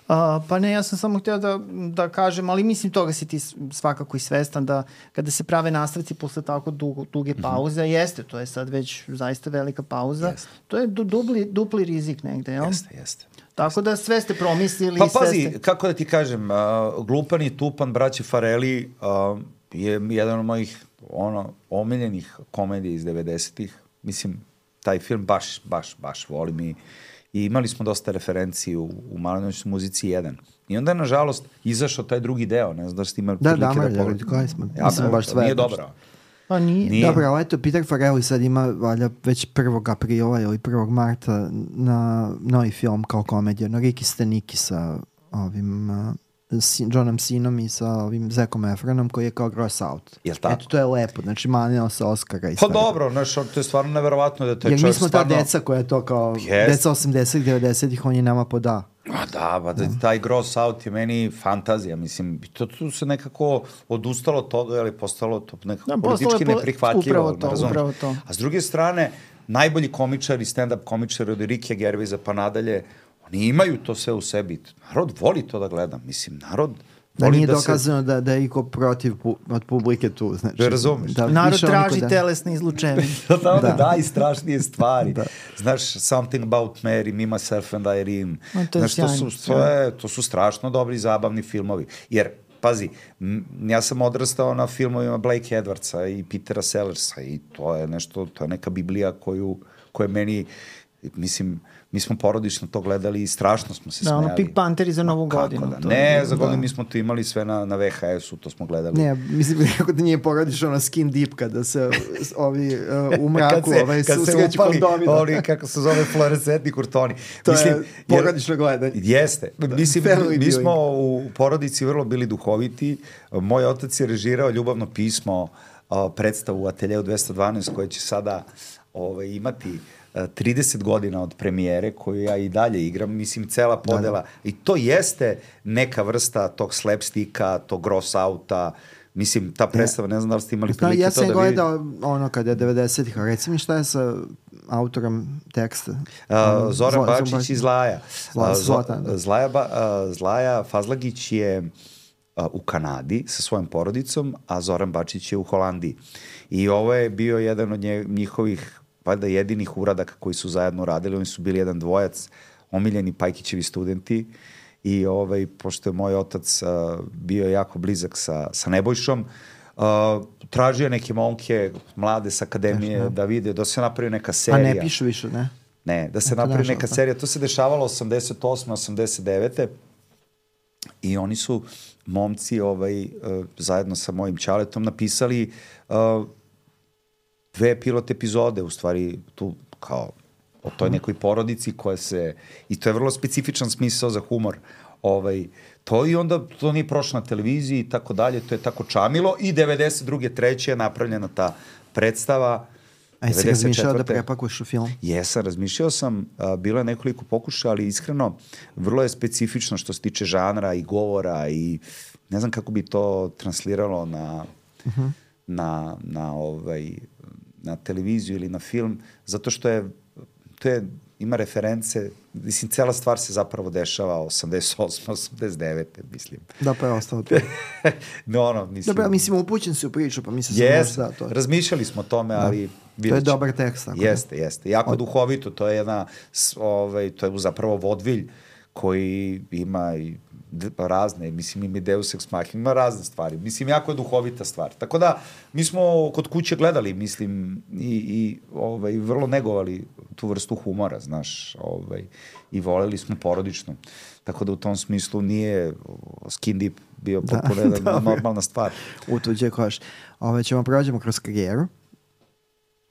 Speaker 1: Uh, pa ne, ja sam samo htio da, da kažem, ali mislim toga si ti svakako i svestan da kada se prave nastavci posle tako dugo, duge pauze, jeste, to je sad već zaista velika pauza,
Speaker 3: Jeste.
Speaker 1: to je du, dupli, dupli rizik negde, jel?
Speaker 3: Jeste, jeste.
Speaker 1: Tako da sve ste promislili
Speaker 3: Pa pazi,
Speaker 1: ste...
Speaker 3: kako da ti kažem, uh, Glupan i Tupan, braće Fareli, uh, je jedan od mojih ono, omiljenih komedija iz 90-ih. Mislim, taj film baš, baš, baš volim i, i imali smo dosta referenciji u, u Malinoviću muzici 1. I onda je, nažalost, izašao taj drugi deo, ne znam da ste imali
Speaker 2: Da,
Speaker 3: prilike da
Speaker 2: da,
Speaker 3: pogledate.
Speaker 2: koji smo.
Speaker 3: Ja,
Speaker 2: Mislim,
Speaker 3: ne,
Speaker 2: baš
Speaker 3: to
Speaker 2: sve.
Speaker 3: Nije dobro.
Speaker 1: Pa nije.
Speaker 3: Nije.
Speaker 2: Dobro, ali eto, Peter Farrelly sad ima, valjda, već 1. aprila ili 1. marta na novi film kao komedija, na Riki Steniki sa ovim uh, sin, Johnom Sinom i sa ovim Zekom Efronom koji je kao gross out.
Speaker 3: Jel tako?
Speaker 2: Eto, to je lepo, znači manio se Oscara i
Speaker 3: Pa dobro, znaš, to je stvarno neverovatno da taj
Speaker 2: Jer mi smo
Speaker 3: stvarno...
Speaker 2: ta deca koja je to kao,
Speaker 3: Jest.
Speaker 2: deca 80-ih, 90-ih, on je nama poda.
Speaker 3: A da, ba, da, taj gross out je meni fantazija, mislim, to tu se nekako odustalo od toga, ali postalo to nekako
Speaker 1: Da,
Speaker 3: da,
Speaker 1: je
Speaker 3: politički
Speaker 1: po-
Speaker 3: neprihvatljivo.
Speaker 1: upravo to,
Speaker 3: ne razumeš?
Speaker 1: upravo to.
Speaker 3: A s druge strane, najbolji komičari, stand-up komičari od Rike Gerviza pa nadalje, oni imaju to sve u sebi. Narod voli to da gleda, mislim, narod
Speaker 2: Da
Speaker 3: voli
Speaker 2: nije
Speaker 3: da
Speaker 2: dokazano da, da je iko protiv pu, od publike tu. Znači,
Speaker 3: Da razumeš.
Speaker 2: Da,
Speaker 1: Narod traži
Speaker 2: da-
Speaker 1: telesne izlučenje.
Speaker 3: da, da, da,
Speaker 2: Da.
Speaker 3: i strašnije stvari.
Speaker 2: Da.
Speaker 3: Znaš, Something About Mary, Me, Myself and Irene.
Speaker 1: A, to
Speaker 3: Znaš, to su, to, je, to su strašno dobri i zabavni filmovi. Jer, pazi, m, ja sam odrastao na filmovima Blake Edwardsa i Petera Sellersa i to je nešto, to je neka biblija koju, koja meni, mislim, mi smo porodično to gledali i strašno smo se
Speaker 1: Da,
Speaker 3: smejali.
Speaker 1: ono, Pink Pantheri za novu
Speaker 3: Kako
Speaker 1: godinu.
Speaker 3: Da,
Speaker 1: to
Speaker 3: ne,
Speaker 1: je-
Speaker 3: za godinu mi smo to imali sve na, na VHS-u, to smo gledali.
Speaker 2: Ne, mislim kako da nije porodiš ono skin deep kada se ovi uh, u mraku ovaj,
Speaker 3: kad se
Speaker 2: susreću
Speaker 3: upali
Speaker 2: kondomi. da.
Speaker 3: oni, kako se zove, fluorescentni kurtoni.
Speaker 2: To
Speaker 3: Mislim,
Speaker 2: je porodično gledanje.
Speaker 3: Jeste. Mislim,
Speaker 2: family
Speaker 3: mi
Speaker 2: viewing.
Speaker 3: smo u porodici vrlo bili duhoviti. Moj otac je režirao ljubavno pismo, a, predstavu u Ateljeu 212 koja će sada ovaj, imati a, 30 godina od premijere koju ja i dalje igram, mislim cela podela i to jeste neka vrsta tog slapsticka, tog gross outa, mislim ta predstava, ne znam da li ste imali
Speaker 2: Zna,
Speaker 3: prilike
Speaker 2: ja
Speaker 3: to
Speaker 2: sam
Speaker 3: da vidite.
Speaker 2: gledao ono kada je 90-ih, a reci mi šta je sa autorom teksta?
Speaker 3: Uh, Zoran
Speaker 2: Zla-
Speaker 3: Bačić i Zlaja.
Speaker 2: Zla-
Speaker 3: Zo-
Speaker 2: Zlatan, da.
Speaker 3: Zlaja, ba, uh, Zlaja Fazlagić je uh, u Kanadi sa svojom porodicom, a Zoran Bačić je u Holandiji. I ovo je bio jedan od nje, njihovih, valjda jedinih uradaka koji su zajedno radili. Oni su bili jedan dvojac, omiljeni Pajkićevi studenti i ovaj, pošto je moj otac uh, bio jako blizak sa, sa Nebojšom, uh, tražio je neke momke mlade sa akademije da vide, da se napravi neka
Speaker 2: A
Speaker 3: serija.
Speaker 2: ne pišu više, ne?
Speaker 3: Ne, da se
Speaker 2: Eto,
Speaker 3: napravi neka serija. To se dešavalo 88. 89. I oni su momci ovaj, uh, zajedno sa mojim čaletom napisali uh, dve pilot epizode, u stvari tu kao o toj nekoj porodici koja se, i to je vrlo specifičan smisao za humor, ovaj, to i onda to nije prošlo na televiziji i tako dalje, to je tako čamilo i 92. treće je napravljena ta predstava.
Speaker 2: A jesi razmišljao da
Speaker 3: 94..
Speaker 2: prepakuješ u film?
Speaker 3: Jesam, razmišljao sam, a, bilo je nekoliko pokušaja, ali iskreno, vrlo je specifično što se tiče žanra i govora i ne znam kako bi to transliralo na, na, na, ovaj, na televiziju ili na film, zato što je, to je, ima reference, mislim, cela stvar se zapravo dešava 88, 89, mislim.
Speaker 2: Da, pa je ostalo to.
Speaker 3: no, ono, mislim...
Speaker 2: Dobro, ja mislim, upućen si u priču, pa mislim
Speaker 3: Yes,
Speaker 2: da, to.
Speaker 3: razmišljali smo o tome, ali...
Speaker 2: To je
Speaker 3: vidjet
Speaker 2: dobar tekst. Tako da.
Speaker 3: Jeste, jeste. Jako duhovito, to je jedna, ovaj, to je zapravo vodvilj koji ima i razne, mislim i Deus Ex Machina, ima razne stvari. Mislim, jako je duhovita stvar. Tako da, mi smo kod kuće gledali, mislim, i, i ovaj, vrlo negovali tu vrstu humora, znaš, ovaj, i voleli smo porodično. Tako da u tom smislu nije skin deep bio potpuno jedna
Speaker 2: dobro.
Speaker 3: normalna stvar.
Speaker 2: U tuđe koš. Ove, ćemo prođemo kroz karijeru.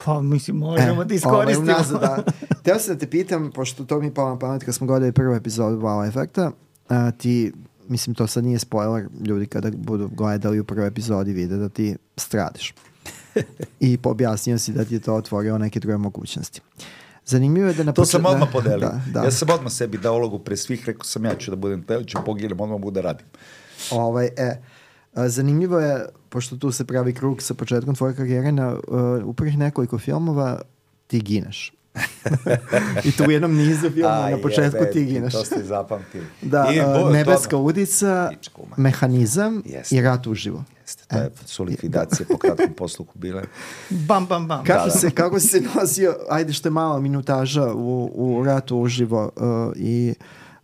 Speaker 1: Pa mislim, možemo da iskoristimo.
Speaker 2: Ovaj, unazad, da. Teo sam da te pitam, pošto to mi palo na pamet kad smo gledali prvu epizodu Wow Efekta, a, ti, mislim to sad nije spoiler, ljudi kada budu gledali u prvoj epizodi vide da ti stradiš. I objasnio si da ti je to otvorio neke druge mogućnosti. Zanimljivo je da na
Speaker 3: To sam odmah
Speaker 2: da,
Speaker 3: podelio.
Speaker 2: Da, da.
Speaker 3: Ja sam odmah sebi dao ulogu pre svih, rekao sam ja ću da budem teo, ću poginem, odmah mogu da radim.
Speaker 2: Ovaj, e, zanimljivo je, pošto tu se pravi krug sa početkom tvoje karijere, na uh, u prvih nekoliko filmova ti gineš. I to u jednom nizu filmova
Speaker 3: Aj,
Speaker 2: na početku
Speaker 3: jebe,
Speaker 2: ti gineš.
Speaker 3: To ste zapamtili.
Speaker 2: Da,
Speaker 3: I,
Speaker 2: a,
Speaker 3: bo-
Speaker 2: nebeska
Speaker 3: dobro.
Speaker 2: udica, mehanizam
Speaker 3: Jeste.
Speaker 2: i rat uživo.
Speaker 3: Jeste, to je, su likvidacije po kratkom posluku bile.
Speaker 1: Bam, bam, bam.
Speaker 2: Kako,
Speaker 3: Da, da.
Speaker 2: se, kako si se nosio, ajde što je mala minutaža u, u ratu uživo uh, i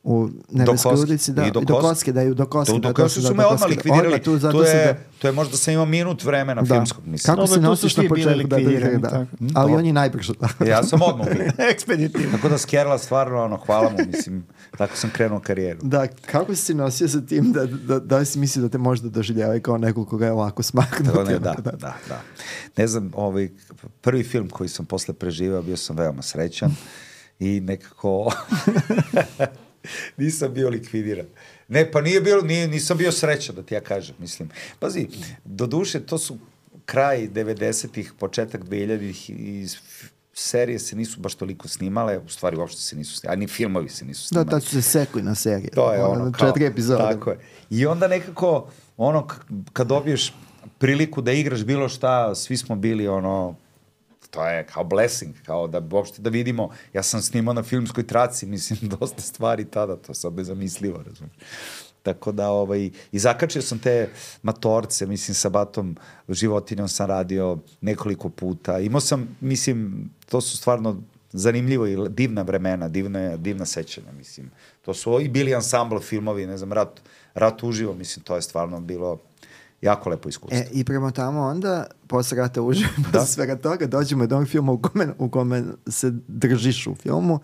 Speaker 2: u nebeskoj
Speaker 3: Koske.
Speaker 2: udici, da,
Speaker 3: I do
Speaker 2: i do
Speaker 3: Koske.
Speaker 2: Koske, da, i do Koske. Da,
Speaker 3: to su
Speaker 2: da,
Speaker 3: me
Speaker 2: do
Speaker 3: odmah
Speaker 2: Koske.
Speaker 3: likvidirali.
Speaker 2: Odmah tu, zato
Speaker 3: to, je,
Speaker 2: da,
Speaker 3: to je možda sam imao minut vremena
Speaker 2: da.
Speaker 3: filmskog. Mislim.
Speaker 2: Kako se
Speaker 1: su
Speaker 2: nosiš na početku? Da, da, da, da. Ali
Speaker 3: To-
Speaker 2: on je najbrže. Da.
Speaker 3: Ja sam odmah ubio.
Speaker 1: Ekspeditivno.
Speaker 3: Tako da Skerla stvarno, ono, hvala mu, mislim, tako sam krenuo karijeru.
Speaker 2: Da, kako si se nosio sa tim da, da, da si mislio da te možda doživljavaju kao nekog koga je ovako smaknuti?
Speaker 3: Tako ne, da, da, da. Ne znam, ovaj, prvi film koji sam posle preživao, bio sam veoma srećan i nekako nisam bio likvidiran. Ne, pa nije bilo, nije, nisam bio srećan, da ti ja kažem, mislim. Pazi, do duše, to su kraj 90-ih, početak 2000-ih i serije se nisu baš toliko snimale, u stvari uopšte se nisu snimale, a ni filmovi se nisu
Speaker 2: Da,
Speaker 3: snimali.
Speaker 2: tad su se sekli na serije.
Speaker 3: To je ono, kao,
Speaker 2: Četiri epizode.
Speaker 3: Tako je. I onda nekako, ono, kad dobiješ priliku da igraš bilo šta, svi smo bili ono, to je kao blessing, kao da uopšte da vidimo, ja sam snimao na filmskoj traci, mislim, dosta stvari tada, to sad nezamislivo, razumiješ. Tako da, ovaj, i zakačio sam te matorce, mislim, sa batom životinjom sam radio nekoliko puta. Imao sam, mislim, to su stvarno zanimljivo i divna vremena, divna, divna sećanja, mislim. To su i bili ansambl filmovi, ne znam, Rat, Rat uživo, mislim, to je stvarno bilo jako lepo iskustvo.
Speaker 2: E, I prema tamo onda, posle rata uživo,
Speaker 3: Da.
Speaker 2: posle svega toga, dođemo do onog filma u kome, u kome se držiš u filmu,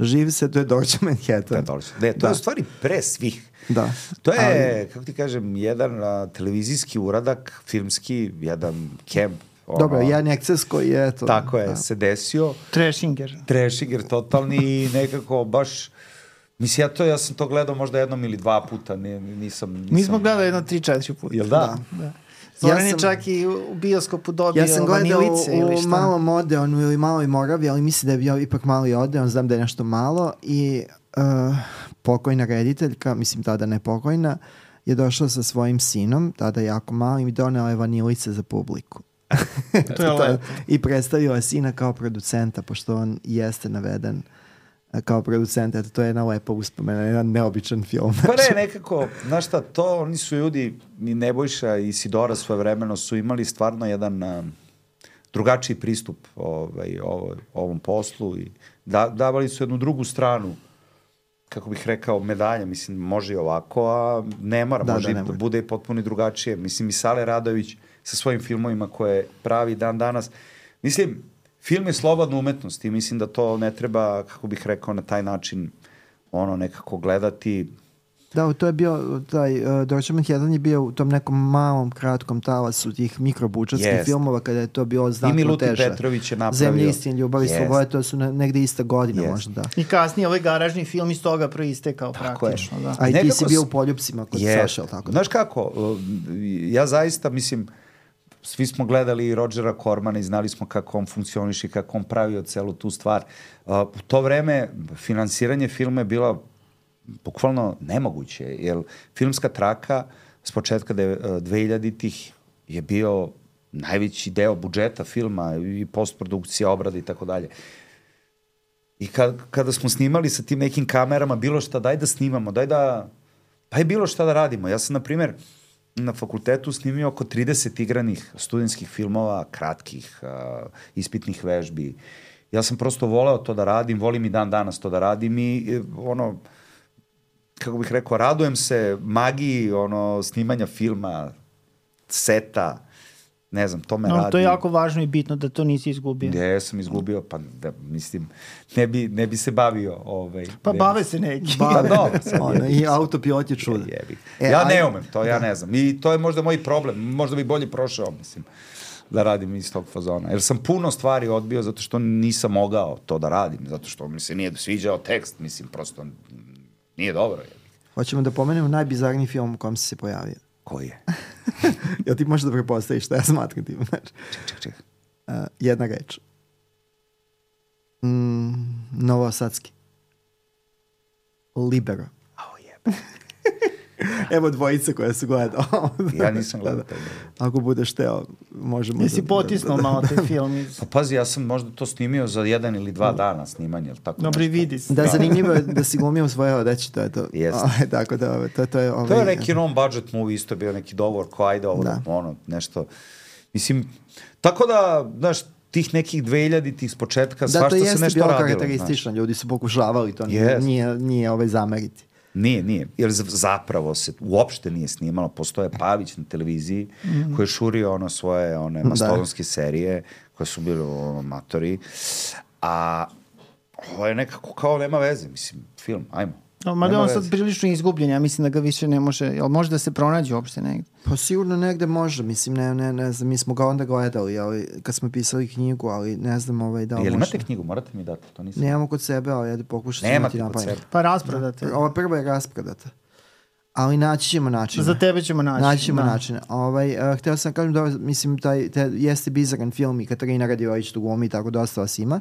Speaker 2: živi se, to je Dođe Manhattan.
Speaker 3: Da, dole su. Ne, to
Speaker 2: Da.
Speaker 3: je u stvari pre svih.
Speaker 2: Da.
Speaker 3: To je, kako ti kažem, jedan a, televizijski uradak, filmski, jedan kemp. Ono,
Speaker 2: Dobro, jedan eksces koji je, eto.
Speaker 3: Tako je,
Speaker 2: da.
Speaker 3: se desio.
Speaker 1: Trashinger.
Speaker 3: Trešiger totalni i nekako baš... Mislim, ja, to, ja sam to gledao možda jednom ili dva puta, ne, nisam, nisam...
Speaker 1: Mi smo gledali jedno tri, četiri puta.
Speaker 3: Jel da?
Speaker 1: Da. Zoran
Speaker 2: Ja
Speaker 1: je
Speaker 2: sam-
Speaker 1: čak i u bioskopu dobio
Speaker 2: Ja sam gledao
Speaker 1: vanilice ili
Speaker 2: u, u
Speaker 1: šta.
Speaker 2: malom Odeonu ili maloj Moravi, ali mislim da je bio ipak mali Odeon, znam da je nešto malo i uh, pokojna rediteljka, mislim tada ne pokojna, je došla sa svojim sinom, tada jako malim i donela je vanilice za publiku.
Speaker 1: To je lepo.
Speaker 2: I predstavila je sina kao producenta, pošto on jeste naveden e, kao producent, eto, to je jedna lepa uspomena, jedan neobičan film.
Speaker 3: Pa ne, nekako, znaš šta, to oni su ljudi, ni Nebojša i Sidora svoje vremeno su imali stvarno jedan a, drugačiji pristup ovaj, ovo, ovom poslu i da, davali su jednu drugu stranu kako bih rekao, medalja, mislim, može i ovako, a ne mora,
Speaker 2: Da,
Speaker 3: može
Speaker 2: da,
Speaker 3: i
Speaker 2: ne mora.
Speaker 3: bude i potpuno drugačije. Mislim, i Sale Radović sa svojim filmovima koje pravi dan danas. Mislim, film je slobodna umetnost i mislim da to ne treba, kako bih rekao, na taj način ono nekako gledati
Speaker 2: Da, to je bio, taj uh, Dođe Manhattan je bio u tom nekom malom, kratkom talasu tih mikrobučatskih
Speaker 3: Jest.
Speaker 2: filmova kada je to bilo
Speaker 3: I
Speaker 2: znatno
Speaker 3: Milutin
Speaker 2: teže.
Speaker 3: Petrović je napravio.
Speaker 2: Zemlje istin, ljubav i
Speaker 3: Jest.
Speaker 2: slobode, to su ne, negde ista godina
Speaker 3: Jest.
Speaker 2: možda, da.
Speaker 1: I kasnije ovaj garažni film iz toga proistekao
Speaker 3: Tako je.
Speaker 1: praktično. Da.
Speaker 2: A i ti
Speaker 3: Nekako
Speaker 2: si bio u poljupcima kod
Speaker 3: Je.
Speaker 2: Saša, ali tako da?
Speaker 3: Znaš kako, uh, ja zaista mislim, svi smo gledali Rodgera Cormana i znali smo kako on funkcioniše i kako on pravio celu tu stvar. Uh, u to vreme finansiranje filma je bila bukvalno nemoguće, jer filmska traka s početka de, uh, 2000-ih je bio najveći deo budžeta filma i postprodukcija, obrada i tako dalje. I kad, kada smo snimali sa tim nekim kamerama, bilo šta, daj da snimamo, daj da, daj bilo šta da radimo. Ja sam, na primjer, na fakultetu snimio oko 30 igranih studentskih filmova, kratkih, uh, ispitnih vežbi. Ja sam prosto voleo to da radim, volim i dan danas to da radim i e, ono, kako bih rekao, radujem se magiji ono, snimanja filma, seta, ne znam, to me
Speaker 1: No,
Speaker 3: radi.
Speaker 1: to je jako važno i bitno da to nisi izgubio.
Speaker 3: Gde sam izgubio, pa da, mislim, ne bi, ne bi se bavio. Ovaj,
Speaker 1: Pa
Speaker 3: ne-
Speaker 1: bave se neki.
Speaker 3: Pa dobro, sad
Speaker 2: Ono,
Speaker 3: je-
Speaker 2: I autopilot je čudo.
Speaker 3: Jebi.
Speaker 2: E,
Speaker 3: ja ne umem, to ja ne znam. I to je možda moj problem. Možda bi bolje prošao, mislim. da radim iz tog fazona. Jer sam puno stvari odbio zato što nisam mogao to da radim, zato što mi se nije sviđao tekst, mislim, prosto nije dobro.
Speaker 2: Hoćemo da pomenemo najbizarniji film u kom si se pojavio.
Speaker 3: Koji je?
Speaker 2: Jel ti možeš da prepostaviš šta ja smatram tim? Znači,
Speaker 3: Ček, ček, ček.
Speaker 2: uh, jedna reč. Mm, Novosadski. Libero.
Speaker 3: Au jebe.
Speaker 2: Evo dvojica koja su gledao.
Speaker 3: Ja nisam gledao
Speaker 2: Da,
Speaker 3: taj.
Speaker 2: da. Ako budeš teo, možemo...
Speaker 1: Jesi
Speaker 2: da-
Speaker 1: potisnuo malo taj film iz...
Speaker 3: Pa pazi, ja sam možda to snimio za jedan ili dva dana snimanja, ili tako
Speaker 1: Dobro, i
Speaker 3: nešto.
Speaker 1: vidi se.
Speaker 2: Da, zanimljivo je da si glumio svoje odeći, to je to.
Speaker 3: Jeste.
Speaker 2: Ovaj, tako da, to, to je... Ovaj,
Speaker 3: To je neki non budget movie, isto je bio neki dogovor, ko ajde ovo,
Speaker 2: Da.
Speaker 3: ono, nešto. Mislim, tako da, znaš, tih nekih 2000 tih s početka,
Speaker 2: Da, to
Speaker 3: svašta se
Speaker 2: jeste
Speaker 3: nešto
Speaker 2: bilo
Speaker 3: radilo. znaš.
Speaker 2: karakteristično, ljudi su pokušavali to, nije,
Speaker 3: Jest.
Speaker 2: nije, nije ovaj zameriti.
Speaker 3: Nije, nije. Jer zapravo se uopšte nije snimalo. Postoje Pavić na televiziji
Speaker 2: Mhm.
Speaker 3: koji je šurio ono svoje one mastodonske serije koje su bili ono, matori. A ovo je nekako kao nema veze, mislim, film, ajmo.
Speaker 1: No, mada on sad prilično izgubljen, ja mislim da ga više ne može, jel može da se pronađe uopšte negde?
Speaker 2: Pa sigurno negde može, mislim, ne, ne, ne znam, mi smo ga onda gledali, ali kad smo pisali knjigu, ali ne znam ovaj, da li
Speaker 3: Jel imate knjigu? Morate mi dati, to nisam.
Speaker 2: Nemamo kod sebe, ali ajde pokušati ti
Speaker 3: kod
Speaker 2: napraviti.
Speaker 3: sebe.
Speaker 1: Pa rasprodate.
Speaker 2: Ova prva je rasprodata. Ali naći ćemo način.
Speaker 1: Za tebe ćemo naći.
Speaker 2: Naći ćemo
Speaker 1: da.
Speaker 2: načine. Ovaj, uh, hteo sam kažem da, mislim, taj, taj, jeste bizaran film i Katarina Radiović tu glumi, tako dosta vas ima.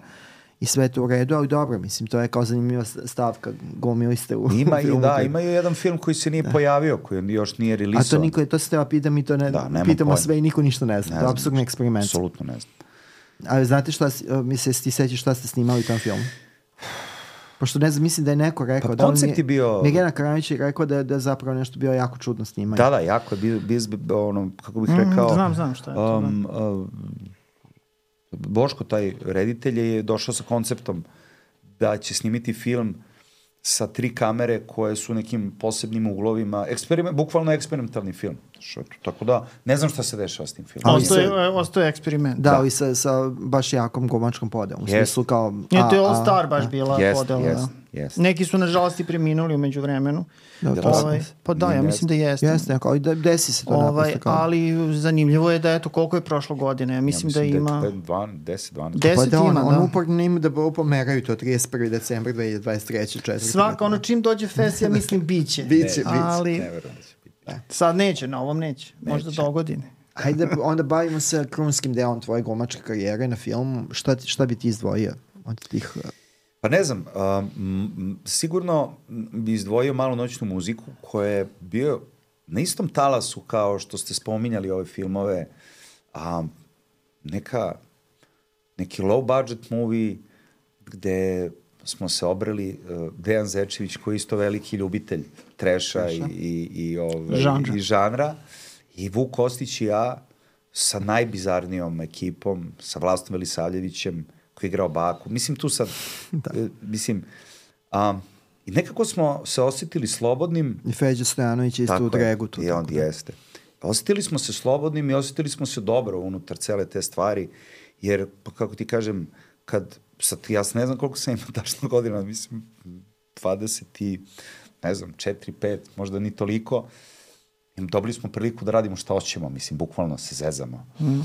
Speaker 2: I sve je to u redu, ali dobro, mislim, to je kao zanimljiva stavka, glumili ste u
Speaker 3: Ima i
Speaker 2: filmu
Speaker 3: da,
Speaker 2: koji-
Speaker 3: ima i jedan film koji se nije pojavio, koji još nije
Speaker 2: A
Speaker 3: releasovan.
Speaker 2: to niko, to se treba pita, mi to ne,
Speaker 3: Da,
Speaker 2: pitamo
Speaker 3: pojma.
Speaker 2: sve i niko ništa ne zna.
Speaker 3: Ne
Speaker 2: to je apsurdni eksperiment.
Speaker 3: Apsolutno ne znam.
Speaker 2: Ali znate šta, mi se ti sećaš šta ste snimali u tom filmu? Pošto ne znam, mislim da je neko rekao...
Speaker 3: Pa
Speaker 2: da
Speaker 3: koncept je bio-
Speaker 2: Mirjana Karanić je rekao da, je- da je zapravo nešto bio jako čudno snimanje.
Speaker 3: Da, da, jako je bio, bio ono, kako bih
Speaker 1: Mm,
Speaker 3: rekao...
Speaker 1: znam, znam šta je to,
Speaker 3: um, uh, Boško, taj reditelj, je došao sa konceptom da će snimiti film sa tri kamere koje su nekim posebnim uglovima, eksperiment, bukvalno eksperimentalni film. Što, tako da, ne znam šta se dešava s tim filmom.
Speaker 2: Ali
Speaker 1: Ostaje,
Speaker 2: se-
Speaker 1: ostaje eksperiment.
Speaker 2: Da, ali sa, sa baš jakom gomačkom podelom. U
Speaker 3: Jest.
Speaker 2: smislu kao...
Speaker 1: Nije, to je
Speaker 2: a-
Speaker 1: All
Speaker 2: a-
Speaker 1: Star baš
Speaker 2: da.
Speaker 1: bila
Speaker 3: Jest,
Speaker 1: podela.
Speaker 3: jest,
Speaker 1: da.
Speaker 3: jest.
Speaker 1: Neki su nažalost i preminuli umeđu vremenu.
Speaker 2: Da,
Speaker 3: Da,
Speaker 2: to
Speaker 3: da.
Speaker 1: Ovaj, pa da, ja mislim da jeste.
Speaker 2: Jeste, neko, ali da, desi se to
Speaker 1: Ovaj,
Speaker 2: naprosto kao...
Speaker 1: ali zanimljivo je da eto koliko je prošlo godine. Ja mislim, da ima
Speaker 3: Da je 12, 10, 12.
Speaker 1: Deset
Speaker 2: Pa da, on,
Speaker 1: ima,
Speaker 2: on
Speaker 1: da.
Speaker 2: uporno ima da pomeraju to 31. decembar 2023. četvrti.
Speaker 1: svaka ono čim dođe fest, ja mislim biće.
Speaker 2: Biće, biće.
Speaker 1: Ali
Speaker 3: Da biti.
Speaker 1: sad neće, na ovom neće. Možda do godine.
Speaker 2: Hajde, onda bavimo se krunskim delom tvoje glumačke karijere na filmu. Šta, šta bi ti izdvojio od tih... uh,
Speaker 3: Pa ne znam, um, sigurno bi izdvojio malu noćnu muziku koja je bio na istom talasu kao što ste spominjali ove filmove, a neka, neki low budget movie gde smo se obreli uh, Dejan Zečević koji je isto veliki ljubitelj treša i, i, i, ovaj,
Speaker 1: Žanra.
Speaker 3: i žanra i Vuk Kostić i ja sa najbizarnijom ekipom, sa Vlastom Velisavljevićem koji je igrao Baku. Mislim tu sad, da. mislim, um, i nekako smo se osjetili slobodnim
Speaker 2: I Feđa Stojanović je isto u dregu. Tu,
Speaker 3: I on
Speaker 2: da.
Speaker 3: jeste. Osjetili smo se slobodnim i osjetili smo se dobro unutar cele te stvari, jer, pa kako ti kažem, kad, sad ja ne znam koliko sam imao tačno godina, mislim, 20 i, ne znam, 4, 5, možda ni toliko, i dobili smo priliku da radimo šta hoćemo, mislim, bukvalno se zezamo. Mm.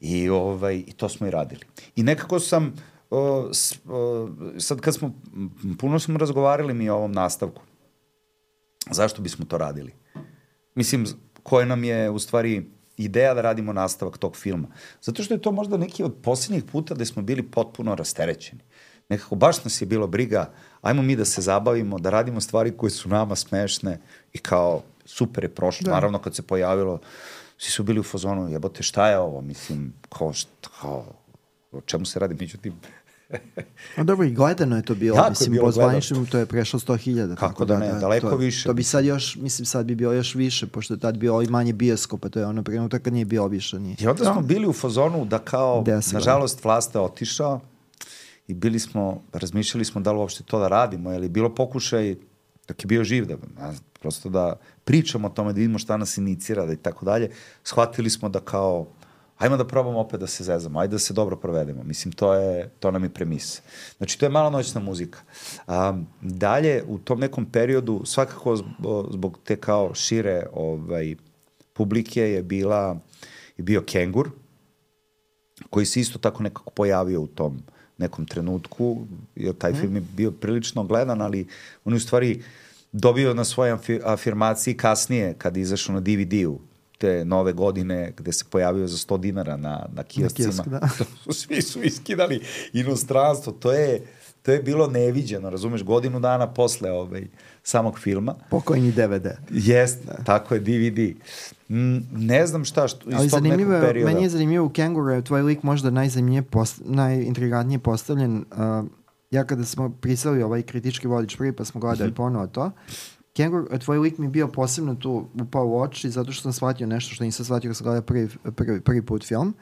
Speaker 3: I, ovaj, I to smo i radili. I nekako sam, o, s, o, sad kad smo, puno smo razgovarali mi o ovom nastavku, zašto bismo to radili? Mislim, koja nam je u stvari ideja da radimo nastavak tog filma. Zato što je to možda neki od posljednjih puta gde smo bili potpuno rasterećeni. Nekako baš nas je bilo briga, ajmo mi da se zabavimo, da radimo stvari koje su nama smešne i kao super je prošlo. Da. Naravno kad se pojavilo, svi su bili u fazonu, jebote šta je ovo, mislim, kao, šta, kao, o čemu se radi, međutim,
Speaker 2: No dobro, i gledano je to bilo.
Speaker 3: Jako
Speaker 2: mislim,
Speaker 3: bilo
Speaker 2: po zvaničnom to je prešlo 100.000.
Speaker 3: Kako
Speaker 2: tako
Speaker 3: da ne, daleko
Speaker 2: to,
Speaker 3: više.
Speaker 2: To bi sad još, mislim, sad bi bilo još više, pošto je tad bilo i manje bioskopa, to je ono trenutak kad nije bio više. Nije.
Speaker 3: I onda smo bili u fazonu da kao, nažalost, vlasta otišao i bili smo, razmišljali smo da li uopšte to da radimo, je bilo pokušaj, dok je bio živ, da, prosto da pričamo o tome, da vidimo šta nas inicira, da i tako dalje, shvatili smo da kao, ajmo da probamo opet da se zezamo, ajde da se dobro provedemo. Mislim, to, je, to nam je premis. Znači, to je malo noćna muzika. Um, dalje, u tom nekom periodu, svakako zbog, te kao šire ovaj, publike je bila, je bio Kengur, koji se isto tako nekako pojavio u tom nekom trenutku, jer taj film je bio prilično gledan, ali on je u stvari dobio na svoje afi- afirmaciji kasnije, kad je izašao na DVD-u, te nove godine gde se pojavio za 100 dinara na, na kioscima.
Speaker 2: kiosk, da.
Speaker 3: Svi su iskidali inostranstvo. To je, to je bilo neviđeno, razumeš, godinu dana posle ovaj, samog filma.
Speaker 2: Pokojni DVD.
Speaker 3: Jest, da. tako je, DVD. Mm, ne znam šta, što, iz
Speaker 2: Ali
Speaker 3: tog nekog perioda.
Speaker 2: meni je zanimljivo u Kenguru, je tvoj lik možda najzanimljivije, post, najintrigantnije postavljen. Uh, ja kada smo prisali ovaj kritički vodič prvi, pa smo gledali ponovo to, Kengur, tvoj lik mi je bio posebno tu upao u oči zato što sam shvatio nešto što nisam shvatio kad sam gledao prvi, prvi, prvi put film.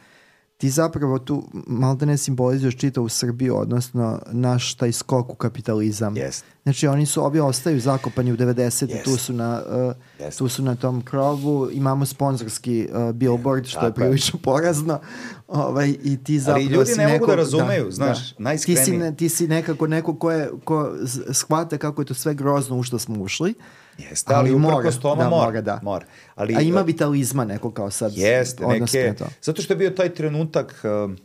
Speaker 2: Ti zapravo tu malda ne simbolizuješ čitavu Srbiju, odnosno naš taj skok u kapitalizam.
Speaker 3: Jest.
Speaker 2: Znači oni su, ovi ostaju zakopani u 90.
Speaker 3: Jest.
Speaker 2: Tu, su na, uh,
Speaker 3: Jest.
Speaker 2: tu su na tom krovu, imamo sponzorski uh, billboard, što
Speaker 3: tako je.
Speaker 2: prilično porazno. Ovaj, I ti zapravo
Speaker 3: Ali ljudi ne mogu
Speaker 2: neko-
Speaker 3: da razumeju, znaš,
Speaker 2: Ti
Speaker 3: najiskrenije.
Speaker 2: si, ne, ti si nekako neko ko, je, ko shvata kako je to sve grozno u što smo ušli.
Speaker 3: Jeste, ali,
Speaker 2: Ali
Speaker 3: uprkos tome
Speaker 2: da,
Speaker 3: mora.
Speaker 2: mora, da.
Speaker 3: mora. Ali,
Speaker 2: A ima vitalizma neko kao sad.
Speaker 3: Jeste, neke,
Speaker 2: to.
Speaker 3: zato što je bio taj trenutak um,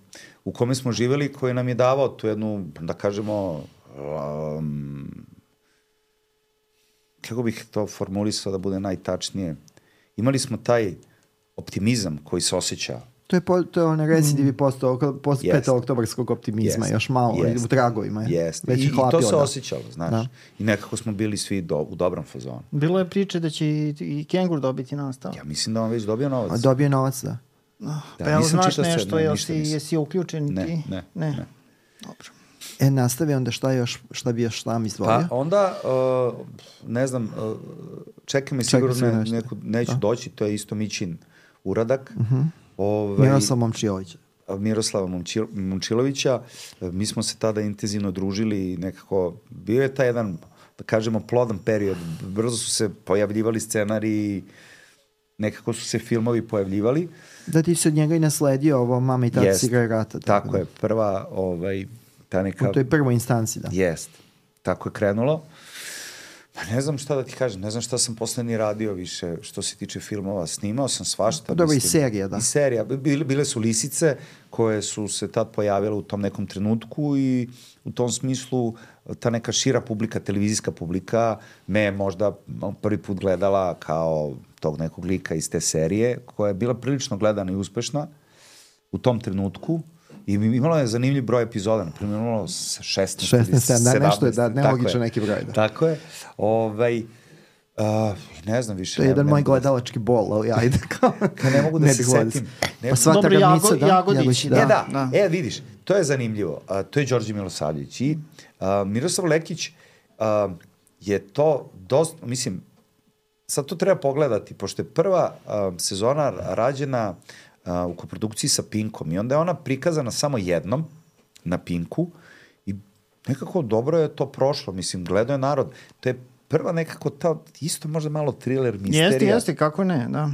Speaker 3: u kome smo živeli koji nam je davao tu jednu, da kažemo, um, kako bih to formulisao da bude najtačnije, imali smo taj optimizam koji se osjeća.
Speaker 2: To je, po, to je onaj recidivi postao post
Speaker 3: Jest.
Speaker 2: 5. oktobarskog optimizma,
Speaker 3: Jest.
Speaker 2: još malo,
Speaker 3: Jest.
Speaker 2: u tragovima. je.
Speaker 3: Jeste.
Speaker 2: Već
Speaker 3: I,
Speaker 2: je
Speaker 3: I to se
Speaker 2: da.
Speaker 3: osjećalo, znaš.
Speaker 2: Da.
Speaker 3: I nekako smo bili svi do, u dobrom fazonu.
Speaker 1: Bilo je priče da će i, i Kengur dobiti nastav.
Speaker 3: Ja mislim da on već dobio
Speaker 2: A
Speaker 3: novac.
Speaker 2: Dobio je novac, da.
Speaker 3: Da,
Speaker 1: pa jel znaš nešto,
Speaker 3: ne,
Speaker 1: jel si, jesi uključen
Speaker 3: Ne,
Speaker 1: ti?
Speaker 3: ne,
Speaker 1: ne.
Speaker 3: ne.
Speaker 1: Dobro.
Speaker 2: E, nastavi onda šta još, šta bi još sam izdvojio?
Speaker 3: Pa onda, uh, ne znam, uh, čekaj me
Speaker 2: Čekaj
Speaker 3: sigurno ne, neku, neću
Speaker 2: Da.
Speaker 3: doći, to je isto Mićin uradak. Uh
Speaker 2: Mhm.
Speaker 3: -huh. Ovaj,
Speaker 2: Miroslav Momčilović.
Speaker 3: Miroslava Momčil, Momčilovića. E, Mi smo se tada intenzivno družili i nekako bio je taj jedan, da kažemo, plodan period. Brzo su se pojavljivali scenariji, nekako su se filmovi pojavljivali.
Speaker 2: Da ti si od njega i nasledio ovo Mama i tata
Speaker 3: Jest.
Speaker 2: si igraju rata.
Speaker 3: Tako
Speaker 2: da.
Speaker 3: je, prva, ovaj, ta neka...
Speaker 2: U toj prvoj instanci, da.
Speaker 3: Jest. Tako je krenulo. Pa ne znam šta da ti kažem, ne znam šta sam posle ni radio više što se tiče filmova. Snimao sam svašta.
Speaker 2: Dobro, i
Speaker 3: mislim.
Speaker 2: serija, da.
Speaker 3: I serija. Bile, bile su lisice koje su se tad pojavile u tom nekom trenutku i u tom smislu ta neka šira publika, televizijska publika, me je možda prvi put gledala kao tog nekog lika iz te serije, koja je bila prilično gledana i uspešna u tom trenutku. I imalo je zanimljiv broj epizoda, na primjer imalo 16,
Speaker 2: 16,
Speaker 3: ili
Speaker 2: da, nešto je, da,
Speaker 3: 17, je.
Speaker 2: neki broj, da.
Speaker 3: Tako je. Ovaj, uh, ne znam više.
Speaker 2: To je
Speaker 3: ne-
Speaker 2: jedan
Speaker 3: ne
Speaker 2: moj
Speaker 3: da-
Speaker 2: gledalački bol, ali ajde kao.
Speaker 3: ne mogu da se
Speaker 2: bih volio da
Speaker 3: setim. Ne-
Speaker 2: Pa sva
Speaker 1: Dobro, Jago-
Speaker 2: da?
Speaker 1: Jagodić,
Speaker 2: Jagodić,
Speaker 3: E da,
Speaker 1: Da.
Speaker 3: e vidiš, to je zanimljivo. A, to je Đorđe Milosavljević i a, Miroslav Lekić a, je to dosta, mislim, sad to treba pogledati, pošto je prva a, sezona rađena a, u koprodukciji sa Pinkom i onda je ona prikazana samo jednom na Pinku i nekako dobro je to prošlo, mislim, gledao je narod. To je prva nekako ta, isto možda malo thriller, misterija
Speaker 1: Jeste, jeste, kako ne, da.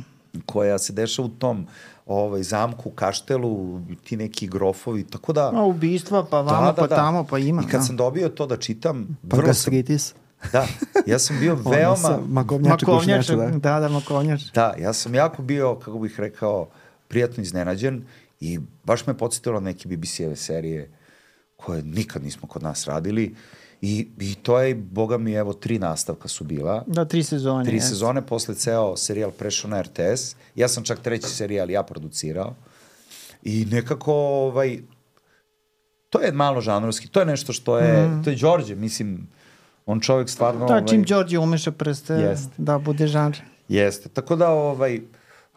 Speaker 3: koja se dešava u tom ovaj, zamku, kaštelu, ti neki grofovi, tako da...
Speaker 1: A ubistva, pa vamo, pa tamo, pa ima.
Speaker 3: I kad
Speaker 1: da.
Speaker 3: sam dobio to da čitam,
Speaker 2: Pa
Speaker 3: vrlo sam,
Speaker 2: gastritis.
Speaker 3: da, ja sam bio veoma,
Speaker 2: sa Makovnjače,
Speaker 1: Makovnjače,
Speaker 2: gušnjače, da.
Speaker 1: da, da, makovnjač.
Speaker 3: da, ja sam jako bio, kako bih rekao, prijatno iznenađen i baš me podsjetilo na neke BBC-eve serije koje nikad nismo kod nas radili i, i to je, boga mi, evo, tri nastavka su bila.
Speaker 1: Da, tri sezone.
Speaker 3: Tri
Speaker 1: jeste.
Speaker 3: sezone, posle ceo serijal prešao na RTS. Ja sam čak treći serijal ja producirao. I nekako, ovaj, to je malo žanrovski, to je nešto što je, mm. to je Đorđe, mislim, on čovjek stvarno...
Speaker 1: Da,
Speaker 3: ovaj,
Speaker 1: čim Đorđe umeša prste,
Speaker 3: Jeste.
Speaker 1: da bude žanr.
Speaker 3: Jeste, tako da, ovaj,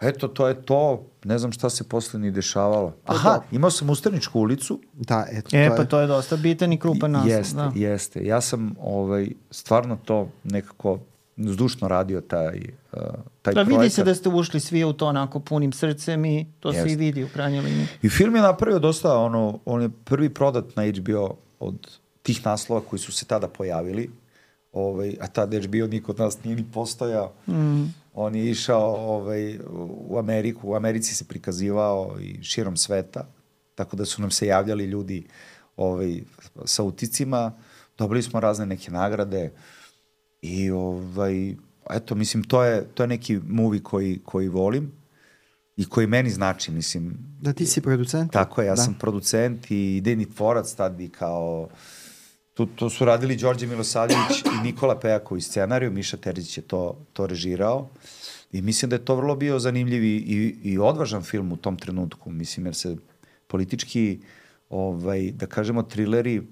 Speaker 3: eto, to je to, ne znam šta se posle ni dešavalo. Aha, imao sam Ustaničku ulicu,
Speaker 2: Da, eto,
Speaker 1: E,
Speaker 2: to
Speaker 1: pa
Speaker 2: je.
Speaker 1: to je dosta bitan i krupan naslov.
Speaker 3: Jeste,
Speaker 1: da.
Speaker 3: jeste. Ja sam ovaj, stvarno to nekako zdušno radio taj, uh, taj
Speaker 1: Da,
Speaker 3: projekat.
Speaker 1: vidi se da ste ušli svi u to onako punim srcem i to se
Speaker 3: Jeste.
Speaker 1: i vidi u krajnjoj liniji.
Speaker 3: I film je napravio dosta, ono, on je prvi prodat na HBO od tih naslova koji su se tada pojavili, ovaj, a tada HBO niko od nas nije ni postojao. Mm. On je išao ovaj, u Ameriku, u Americi se prikazivao i širom sveta, tako da su nam se javljali ljudi ovaj, sa uticima, dobili smo razne neke nagrade i ovaj, eto, mislim, to je, to je neki movie koji, koji volim i koji meni znači, mislim,
Speaker 2: Da ti si producent?
Speaker 3: tako je, ja
Speaker 2: da.
Speaker 3: sam producent i idejni tvorac tad i kao tu, to su radili Đorđe Milosavljević i Nikola Pejaković scenariju, Miša Terzić je to, to režirao i mislim da je to vrlo bio zanimljiv i, i, i odvažan film u tom trenutku, mislim, jer se politički, ovaj, da kažemo, trileri,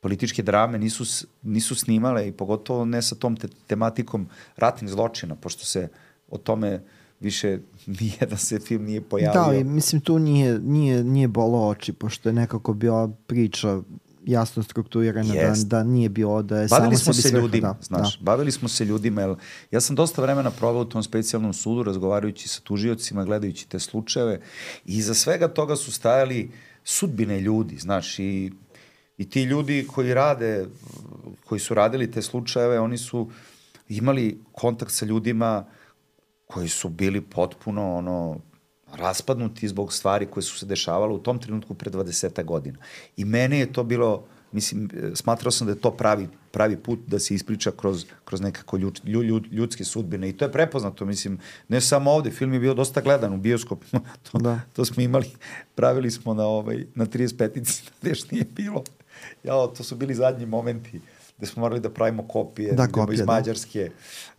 Speaker 3: političke drame nisu, nisu snimale i pogotovo ne sa tom te, tematikom ratnih zločina, pošto se o tome više nijedan se film nije pojavio.
Speaker 2: Da, i mislim tu nije, nije, nije bolo oči, pošto je nekako bila priča jasno strukturirana, da,
Speaker 3: Jest.
Speaker 2: da nije bilo da je
Speaker 3: Bavili
Speaker 2: samo sebi
Speaker 3: se
Speaker 2: svrha,
Speaker 3: ljudima,
Speaker 2: da,
Speaker 3: znaš, bavili smo se ljudima, jer ja sam dosta vremena proveo u tom specijalnom sudu, razgovarajući sa tužiocima, gledajući te slučajeve i iza svega toga su stajali sudbine ljudi, znaš, i, i ti ljudi koji rade, koji su radili te slučajeve, oni su imali kontakt sa ljudima koji su bili potpuno ono raspadnuti zbog stvari koje su se dešavale u tom trenutku pre 20 godina. I mene je to bilo, mislim, smatrao sam da je to pravi, pravi put da se ispriča kroz, kroz nekako ljud, ljud, ljudske sudbine i to je prepoznato, mislim, ne samo ovde, film je bio dosta gledan u bioskopu, to,
Speaker 2: Da.
Speaker 3: to smo imali, pravili smo na, ovaj, na 35-ici, gde još nije bilo. Jao, to su bili zadnji momenti gde smo morali da pravimo kopije,
Speaker 2: Da, kopije,
Speaker 3: iz
Speaker 2: da.
Speaker 3: Mađarske,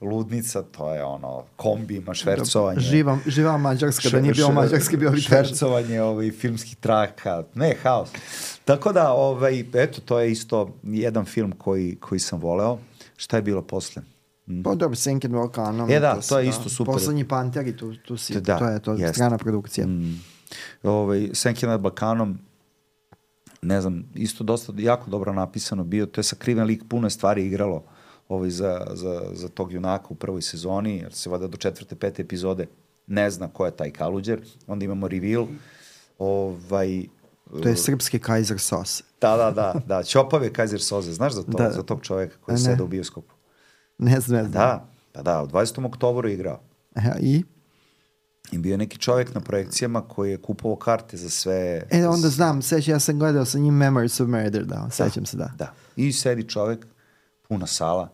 Speaker 3: ludnica, to je ono, kombima, švercovanje.
Speaker 2: Živa, živa Mađarska, da nije bilo
Speaker 3: Šver-
Speaker 2: Mađarske, bio bi.
Speaker 3: Švercovanje ovaj, filmskih traka, ne, haos. Tako da, ovaj, eto, to je isto jedan film koji, koji sam voleo. Šta je bilo posle?
Speaker 2: Pa dobro, Senken Volkanom.
Speaker 3: E da,
Speaker 2: si-
Speaker 3: to je isto super.
Speaker 2: Poslednji Panteri, tu, tu si,
Speaker 3: Da,
Speaker 2: to je to,
Speaker 3: jeste.
Speaker 2: strana produkcija.
Speaker 3: Mm. Ovaj, Senke nad Balkanom, ne znam, isto dosta, jako dobro napisano bio, to je sakriven lik, puno je stvari igralo ovaj, za, za, za tog junaka u prvoj sezoni, jer se vada do četvrte, pete epizode ne zna ko je taj Kaluđer, onda imamo reveal, ovaj,
Speaker 2: To je srpski Kaiser sos.
Speaker 3: Da, da, da, da. Ćopave Kaiser Soze. Znaš za, to,
Speaker 2: Da.
Speaker 3: za tog čoveka koji
Speaker 2: Ne.
Speaker 3: sede u bioskopu?
Speaker 2: Ne znam, ne znam.
Speaker 3: Da, pa da, u 20. oktobru je igrao.
Speaker 2: E, I?
Speaker 3: I bio je neki čovek na projekcijama koji je kupovao karte za sve...
Speaker 2: E, onda znam, seća, ja sam gledao sa njim Memories of Murder, da, sećam se, da.
Speaker 3: Da. I sedi čovek, puna sala,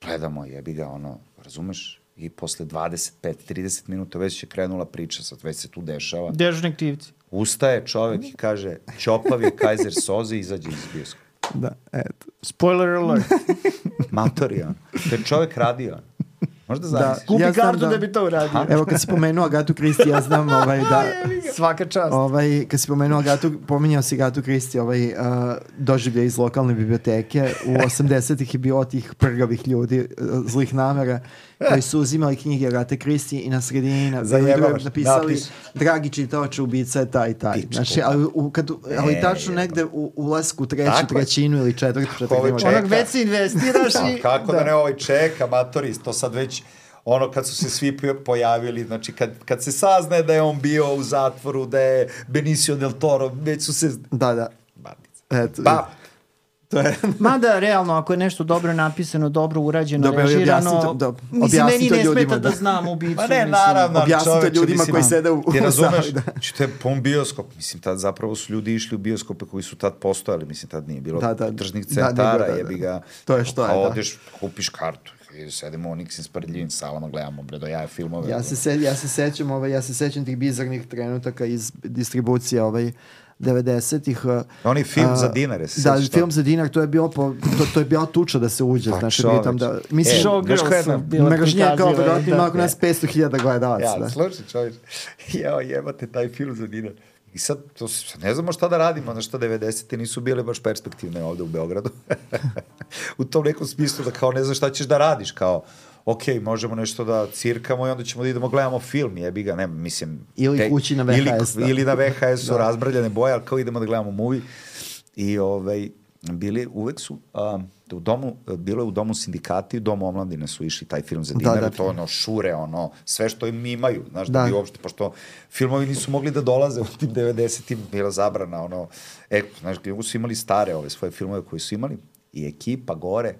Speaker 3: gledamo, jebi ga, ono, razumeš? I posle 25-30 minuta već je krenula priča, sad već se tu dešava.
Speaker 1: Dežurni aktivci.
Speaker 3: Ustaje čovek i kaže, Ćopav je Kaiser Soze i izađe iz bioskopa.
Speaker 2: Da, eto.
Speaker 1: Spoiler alert.
Speaker 3: Mator je on. To je čovek radio. Možda
Speaker 2: Da.
Speaker 3: zamisliš?
Speaker 1: Kupi
Speaker 2: Ja znam
Speaker 1: kartu
Speaker 2: da-
Speaker 1: da... bi to uradio.
Speaker 2: Evo kad si pomenuo Agatu Kristi, ja znam ovaj, da...
Speaker 1: Svaka čast.
Speaker 2: Ovaj, kad si pomenuo Agatu, pominjao si Agatu Kristi, ovaj, uh, doživlje iz lokalne biblioteke. U 80-ih je bilo tih prgavih ljudi, uh, zlih namera, koji su uzimali knjige Agate Kristi i na sredini na,
Speaker 3: Zajebavaš,
Speaker 2: napisali
Speaker 3: napiš.
Speaker 2: dragi čitaoče, ubica je taj i taj.
Speaker 3: Pičku,
Speaker 2: Znači, ali, u, kad, ali
Speaker 3: E,
Speaker 2: tačno
Speaker 3: jebo.
Speaker 2: negde u ulasku treću,
Speaker 3: Tako je.
Speaker 2: trećinu ili četvrtu, četvrtu.
Speaker 1: Onog već se investiraš
Speaker 3: Da,
Speaker 1: i...
Speaker 3: kako da. ne ovaj ček, amatori, to sad već ono kad su se svi poj- pojavili, znači kad, kad se saznaje da je on bio u zatvoru, da je Benicio del Toro, već su se...
Speaker 2: Da, da.
Speaker 3: Batica.
Speaker 2: Eto,
Speaker 3: Pa,
Speaker 2: to je...
Speaker 1: Mada, realno, ako je nešto dobro napisano, dobro urađeno,
Speaker 2: Dobro,
Speaker 1: režirano,
Speaker 2: objasni to- da,
Speaker 1: mislim,
Speaker 2: objasni
Speaker 1: meni
Speaker 2: to
Speaker 1: ne
Speaker 2: ljudima,
Speaker 1: smeta da,
Speaker 2: da.
Speaker 1: znam ubicu.
Speaker 3: Pa ne,
Speaker 1: mislim.
Speaker 3: naravno, ali
Speaker 2: Objasnite
Speaker 3: čoveče,
Speaker 2: ljudima
Speaker 3: mislim,
Speaker 2: koji sede u-
Speaker 3: Ti razumeš,
Speaker 2: da.
Speaker 3: znači, to je pun bioskop, mislim, tad zapravo su ljudi išli u bioskope koji su tad postojali, mislim, tad nije bilo
Speaker 2: Da, da.
Speaker 3: tržnih
Speaker 2: Da,
Speaker 3: centara,
Speaker 2: da, da.
Speaker 3: jebi ga.
Speaker 2: To je što je, da.
Speaker 3: Odeš, kupiš kartu, i sedemo u Niksim sprdljivim salama, gledamo bredojaje filmove.
Speaker 2: Ja se, se, ja se sećam, ovaj, ja se sećam tih bizarnih trenutaka iz distribucije ovaj, 90-ih. uh,
Speaker 3: Onaj film
Speaker 2: a,
Speaker 3: za dinare, se
Speaker 2: Da, film za dinar, to je bilo po, to, to je bila tuča da se uđe,
Speaker 3: Pa,
Speaker 2: znači pritom da, mislim,
Speaker 3: E,
Speaker 1: Showgirls su
Speaker 3: jedna-
Speaker 1: bila
Speaker 2: mržnja kao verovatno ima
Speaker 1: da.
Speaker 2: oko nas 500.000 gledalaca.
Speaker 3: Ja,
Speaker 2: da.
Speaker 3: slušaj čovječ, jeo jebate taj film za dinar. I sad, to, ne znamo šta da radimo, znaš šta 90. nisu bile baš perspektivne ovde u Beogradu. u tom nekom smislu da kao ne znaš šta ćeš da radiš, kao ok, možemo nešto da cirkamo i onda ćemo da idemo gledamo film, jebi ga, ne, mislim...
Speaker 2: Ili kući na VHS,
Speaker 3: Ili,
Speaker 2: da.
Speaker 3: ili na VHS-u
Speaker 2: Da.
Speaker 3: razbrljane boje, ali kao idemo da gledamo movie. I ovaj, bili, uvek su, a, u domu, bilo je u domu sindikati, u domu omladine su išli taj film za
Speaker 2: Da,
Speaker 3: dinar,
Speaker 2: da.
Speaker 3: to ono šure, ono, sve što im imaju, znaš, da,
Speaker 2: Da.
Speaker 3: bi uopšte, pošto filmovi nisu mogli da dolaze u tim 90-im, bila zabrana, ono, e, znaš, kako su imali stare ove svoje filmove koje su imali i ekipa gore,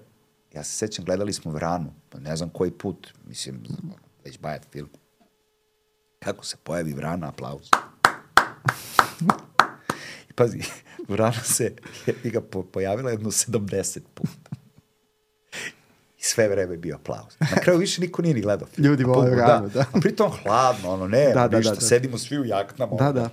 Speaker 3: ja se sećam, gledali smo Vranu, pa ne znam koji put, mislim, već bajat film. Kako se pojavi Vrana, aplauz. Pazi, Vrana se, je ga po, pojavila jedno 70 puta. I sve vreme bio aplauz. Na kraju više niko nije ni gledao film.
Speaker 2: Ljudi vole
Speaker 3: Bukvalno,
Speaker 2: rano, da.
Speaker 3: A pritom hladno, ono, ne,
Speaker 2: Da,
Speaker 3: da,
Speaker 2: da,
Speaker 3: ništa,
Speaker 2: da, da.
Speaker 3: sedimo svi u jaknama.
Speaker 2: Da,
Speaker 3: ono.
Speaker 2: da.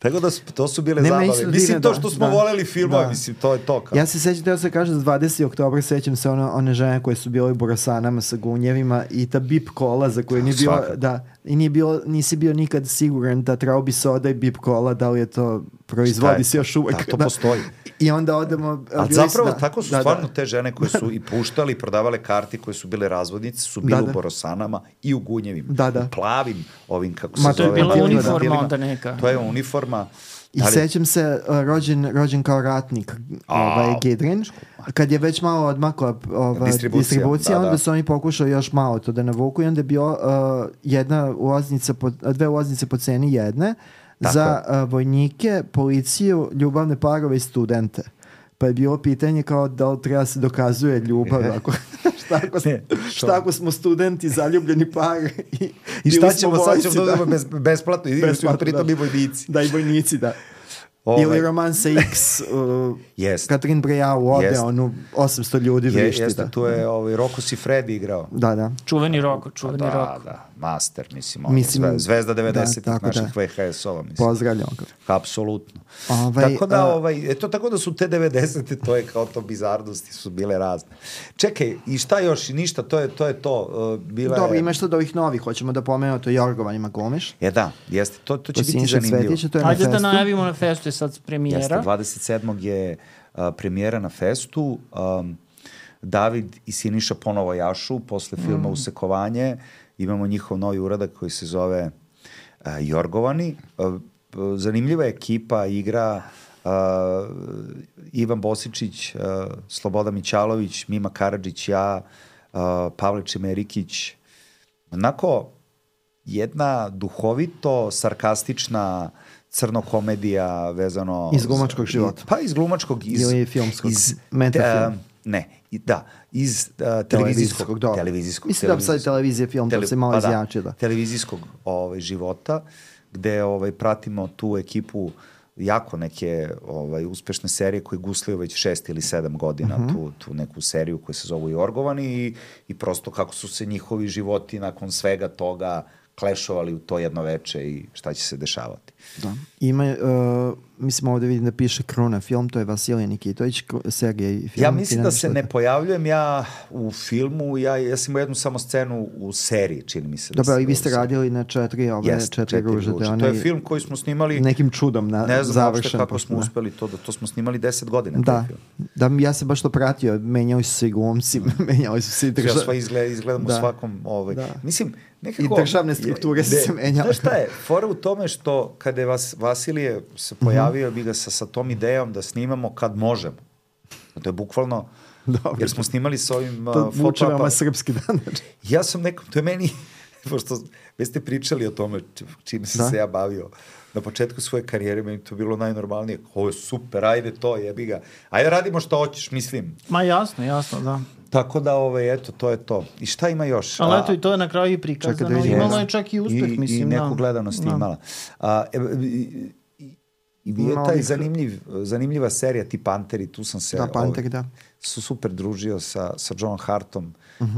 Speaker 3: Tako da su, to su bile
Speaker 2: Ne, meni
Speaker 3: zabave. Mislim, to
Speaker 2: da,
Speaker 3: što smo
Speaker 2: da.
Speaker 3: voleli filmove,
Speaker 2: Da.
Speaker 3: mislim, to je to. Kao.
Speaker 2: Ja se sećam, teo se kaže, za 20. oktobra sećam se ono, one žene koje su bile u burasanama sa gunjevima i ta bip kola za koju nije bilo, da, i nije bilo, nisi bio nikad siguran da trebao bi soda i bip kola, da li je to proizvodi se još uvek.
Speaker 3: Da, to postoji.
Speaker 2: I onda odemo...
Speaker 3: Ali
Speaker 2: su-
Speaker 3: zapravo
Speaker 2: da,
Speaker 3: tako su
Speaker 2: da,
Speaker 3: stvarno
Speaker 2: da.
Speaker 3: te žene koje su i puštali i prodavale karti koje su bile razvodnice, su bile
Speaker 2: Da,
Speaker 3: u
Speaker 2: da.
Speaker 3: Borosanama i u Gunjevim.
Speaker 2: Da, da.
Speaker 3: U plavim ovim, kako se
Speaker 2: Ma,
Speaker 1: To je
Speaker 3: zove.
Speaker 1: bila uniforma
Speaker 3: datilima.
Speaker 1: onda neka.
Speaker 3: To je uniforma.
Speaker 2: I
Speaker 3: Da li-
Speaker 2: sećam se uh, rođen, rođen kao ratnik ovaj, Gidrin. Kad je već malo odmakla ova,
Speaker 3: Distribucija,
Speaker 2: distribucija,
Speaker 3: da, da.
Speaker 2: onda su oni pokušali još malo to da navuku i onda je bio uh, jedna ulaznica po, dve ulaznice po ceni jedne
Speaker 3: Tako
Speaker 2: za uh, vojnike, policiju, ljubavne parove i studente. Pa je bilo pitanje kao da li treba se dokazuje ljubav ako, šta, ako,
Speaker 3: Ne,
Speaker 2: šta ako smo studenti, zaljubljeni par i,
Speaker 3: I šta ćemo, sad ćemo da dobijemo bez, besplatno i
Speaker 2: Besplatno,
Speaker 3: pritom
Speaker 2: da.
Speaker 3: i vojnici.
Speaker 2: Da, i vojnici, da.
Speaker 3: Ovaj,
Speaker 2: Ili romanse X, uh,
Speaker 3: Jest.
Speaker 2: Katrin Breja u
Speaker 3: Jest.
Speaker 2: Odeonu, 800 ljudi
Speaker 3: je,
Speaker 2: vrišti.
Speaker 3: jeste,
Speaker 2: da.
Speaker 3: tu je ovaj, Rocco Siffredi igrao.
Speaker 2: Da, da.
Speaker 1: Čuveni roko, čuveni
Speaker 3: da,
Speaker 1: roko.
Speaker 3: da, master, mislim, on
Speaker 2: Mislim,
Speaker 3: je zve, zvezda 90-ih
Speaker 2: da,
Speaker 3: naših
Speaker 2: da.
Speaker 3: VHS-ova, mislim.
Speaker 2: Pozdravljam ga.
Speaker 3: Apsolutno.
Speaker 2: Ovaj,
Speaker 3: tako da, ovaj, eto, tako da su te 90-te, to je kao to bizarnosti su bile razne. Čekaj, i šta još? I ništa, to je to. Je to. Uh, bila
Speaker 2: Dobro,
Speaker 3: je...
Speaker 2: ima što od ovih novih, hoćemo da pomenemo to Jorgovanima glumiš.
Speaker 3: Je, da, jeste, to, to će
Speaker 2: To
Speaker 3: biti zanimljivo.
Speaker 2: Cvetića, to je
Speaker 1: Ajde
Speaker 2: na
Speaker 1: da najavimo na festu je sad
Speaker 3: Jeste,
Speaker 1: premijera.
Speaker 3: 27. je uh, premijera na festu. Um, David i Siniša ponovo jašu posle filma
Speaker 2: Mm.
Speaker 3: Usekovanje. Imamo njihov novi uradak koji se zove uh, Jorgovani. Uh, zanimljiva je ekipa, igra uh, Ivan Bosičić, uh, Sloboda Mićalović, Mima Karadžić, ja, uh, Pavle Čemerikić. Onako, jedna duhovito sarkastična crno komedija vezano
Speaker 2: Iz glumačkog života.
Speaker 3: Pa iz glumačkog iz
Speaker 2: Ili filmskog,
Speaker 3: iz
Speaker 2: metafilm.
Speaker 3: e, ne, i- da, iz uh, televizijskog
Speaker 2: Televizijskog, dobro.
Speaker 3: televizijskog
Speaker 2: Mislim da sad televizija film, to se malo
Speaker 3: pa da,
Speaker 2: izjači, da.
Speaker 3: televizijskog ovaj života gde ovaj pratimo tu ekipu jako neke ovaj uspešne serije koje guslaju već šest ili sedam godina
Speaker 2: Mhm.
Speaker 3: tu, tu neku seriju koja se zove Jorgovani i, i prosto kako su se njihovi životi nakon svega toga klešovali u to jedno veče i šta će se dešavati.
Speaker 2: Da. Ima, uh, mislim ovde vidim da piše Kruna film, to je Vasilij Nikitović, i film.
Speaker 3: Ja mislim da se ne
Speaker 2: da-
Speaker 3: pojavljujem ja u filmu, ja, ja sam imao jednu samo scenu u seriji, čini mi se. Da
Speaker 2: Dobro,
Speaker 3: sam
Speaker 2: i vi
Speaker 3: u
Speaker 2: ste radili na četiri, ove,
Speaker 3: Jeste,
Speaker 2: četiri, ruže.
Speaker 3: ruže.
Speaker 2: da
Speaker 3: To je film koji smo snimali,
Speaker 2: Nekim čudom na,
Speaker 3: ne znam
Speaker 2: završen.
Speaker 3: kako
Speaker 2: pošto
Speaker 3: smo
Speaker 2: da.
Speaker 3: uspeli to, da to smo snimali 10 godina.
Speaker 2: Da, da, ja sam baš to pratio, menjali su se i glumci, menjali su se i
Speaker 3: Ja
Speaker 2: drža...
Speaker 3: sva izgled, izgledam
Speaker 2: Da.
Speaker 3: u svakom, ovaj,
Speaker 2: Da.
Speaker 3: mislim, nekako...
Speaker 2: I državne strukture su
Speaker 3: Ne,
Speaker 2: se menjale.
Speaker 3: Znaš šta je, fora u tome što kada je vas, Vasilije se
Speaker 2: Mhm.
Speaker 3: pojavio, bi ga sa, sa tom idejom da snimamo kad možemo. To je bukvalno,
Speaker 2: Dobro.
Speaker 3: jer smo snimali sa ovim uh,
Speaker 2: To vuče
Speaker 3: fotoapa-
Speaker 2: veoma srpski dan.
Speaker 3: Ja sam nekom, to je meni, pošto već ste pričali o tome či- čime sam
Speaker 2: Da.
Speaker 3: se ja bavio na početku svoje karijere, meni to bilo najnormalnije. Ovo je super, ajde to, jebi ga. Ajde radimo što hoćeš, mislim.
Speaker 1: Ma jasno, jasno, da.
Speaker 3: Tako da, ovaj, eto, to je to. I šta ima još?
Speaker 1: Ali eto i to je na kraju i
Speaker 2: da
Speaker 1: prikazano.
Speaker 2: vidimo.
Speaker 1: Imalo je čak i uspeh,
Speaker 3: I,
Speaker 1: mislim.
Speaker 3: I neku
Speaker 1: da.
Speaker 3: gledanost
Speaker 1: Da.
Speaker 3: imala. A, e, i, i je taj zanimljiv, zanimljiva serija, ti Panteri, tu sam se...
Speaker 2: Da, Panteri, da.
Speaker 3: Su super družio sa, sa John Hartom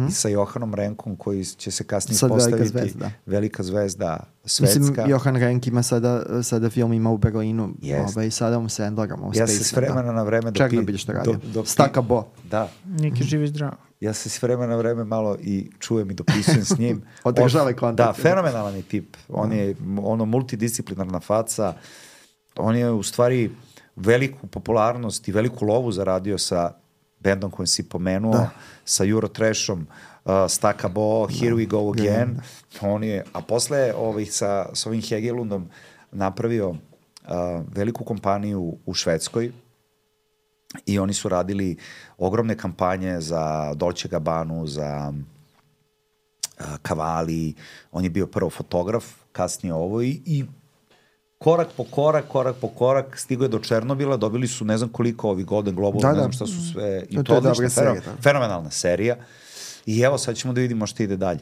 Speaker 3: i sa Johanom Renkom, koji će se kasnije
Speaker 2: Sad velika
Speaker 3: postaviti
Speaker 2: zvezda.
Speaker 3: velika zvezda svetska.
Speaker 2: Mislim, Johan Renk ima sada, sada film ima u Berlinu,
Speaker 3: Jest.
Speaker 2: ovaj, sada mu Sandlerom, u
Speaker 3: ja se
Speaker 2: Space,
Speaker 3: s vremena na vreme... dok
Speaker 2: Černobilj
Speaker 3: pi-
Speaker 2: što radio.
Speaker 3: dok pi-
Speaker 2: Staka Bo.
Speaker 3: Da,
Speaker 1: Neki živi zdrav.
Speaker 3: ja se s vremena na vreme malo i čujem i dopisujem s njim.
Speaker 2: Održavaj
Speaker 3: On-
Speaker 2: kontakt.
Speaker 3: Da, fenomenalan je tip. On je ono multidisciplinarna faca. On je u stvari veliku popularnost i veliku lovu zaradio sa bendom kojem si pomenuo,
Speaker 2: Da.
Speaker 3: sa Eurotrashom, uh, Staka Bo, Here We Go Again. On je, a posle ovih sa, sa ovim Hegelundom napravio uh, veliku kompaniju u Švedskoj, i oni su radili ogromne kampanje za Dolce Gabbanu, za uh, Cavalli, on je bio prvo fotograf, kasnije ovo i, i korak po korak, korak po korak, stigo je do Černobila, dobili su ne znam koliko ovih Golden Globova,
Speaker 2: Da,
Speaker 3: ne
Speaker 2: da.
Speaker 3: znam šta su sve, i
Speaker 2: To-
Speaker 3: to,
Speaker 2: je
Speaker 3: odlična,
Speaker 2: dobra serija, da.
Speaker 3: fenomenalna serija. I evo, sad ćemo da vidimo šta ide dalje.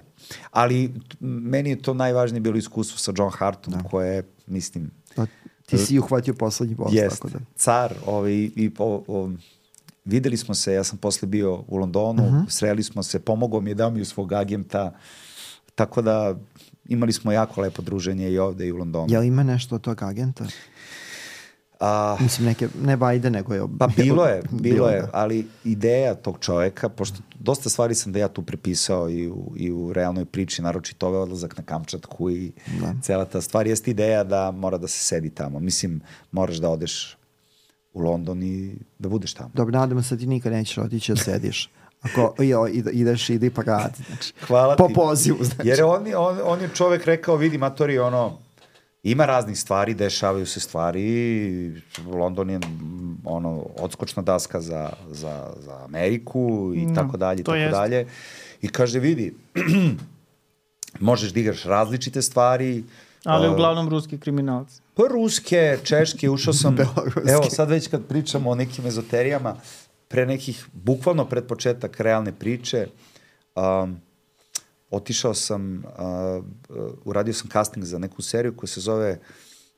Speaker 3: Ali meni je to najvažnije bilo iskustvo sa John Hartom,
Speaker 2: Da.
Speaker 3: koje, mislim,
Speaker 2: Pa, ti si uhvatio poslednji boss,
Speaker 3: Jest,
Speaker 2: tako da.
Speaker 3: car, ovaj, i, o, o, videli smo se, ja sam posle bio u Londonu, uh -huh. sreli smo se, pomogao mi je, dao mi u svog agenta, tako da imali smo jako lepo druženje i ovde i u Londonu.
Speaker 2: Jel ima nešto od tog agenta?
Speaker 3: A,
Speaker 2: Mislim, neke, ne Bajde, nego je...
Speaker 3: Pa bilo je, bilo,
Speaker 2: Bilo,
Speaker 3: je,
Speaker 2: da.
Speaker 3: ali ideja tog čoveka, pošto dosta stvari sam da ja tu prepisao i u, i u realnoj priči, naročito ovaj odlazak na Kamčatku i
Speaker 2: Da.
Speaker 3: cela ta stvar, jeste ideja da mora da se sedi tamo. Mislim, moraš da odeš u London i da budeš tamo.
Speaker 2: Dobro, nadamo se da ti nikad nećeš otići da sediš. Ako jo, ide- ideš, idi pa radi. Znači,
Speaker 3: Hvala
Speaker 2: po
Speaker 3: ti.
Speaker 2: pozivu, znači.
Speaker 3: Jer on, je- on, on je čovek rekao, vidi, matori, ono, ima raznih stvari, dešavaju se stvari, London je mm, ono, odskočna daska za, za, za Ameriku i
Speaker 1: No,
Speaker 3: tako dalje, i tako
Speaker 1: jeste.
Speaker 3: dalje. I kaže, vidi, možeš da igraš različite stvari,
Speaker 1: Ali
Speaker 3: Uh,
Speaker 1: uglavnom ruski kriminalci.
Speaker 3: Pa ruske, češke, ušao sam, evo sad već kad pričamo o nekim ezoterijama, pre nekih, bukvalno pred početak realne priče, um, otišao sam, uh, uh, uradio sam casting za neku seriju koja se zove,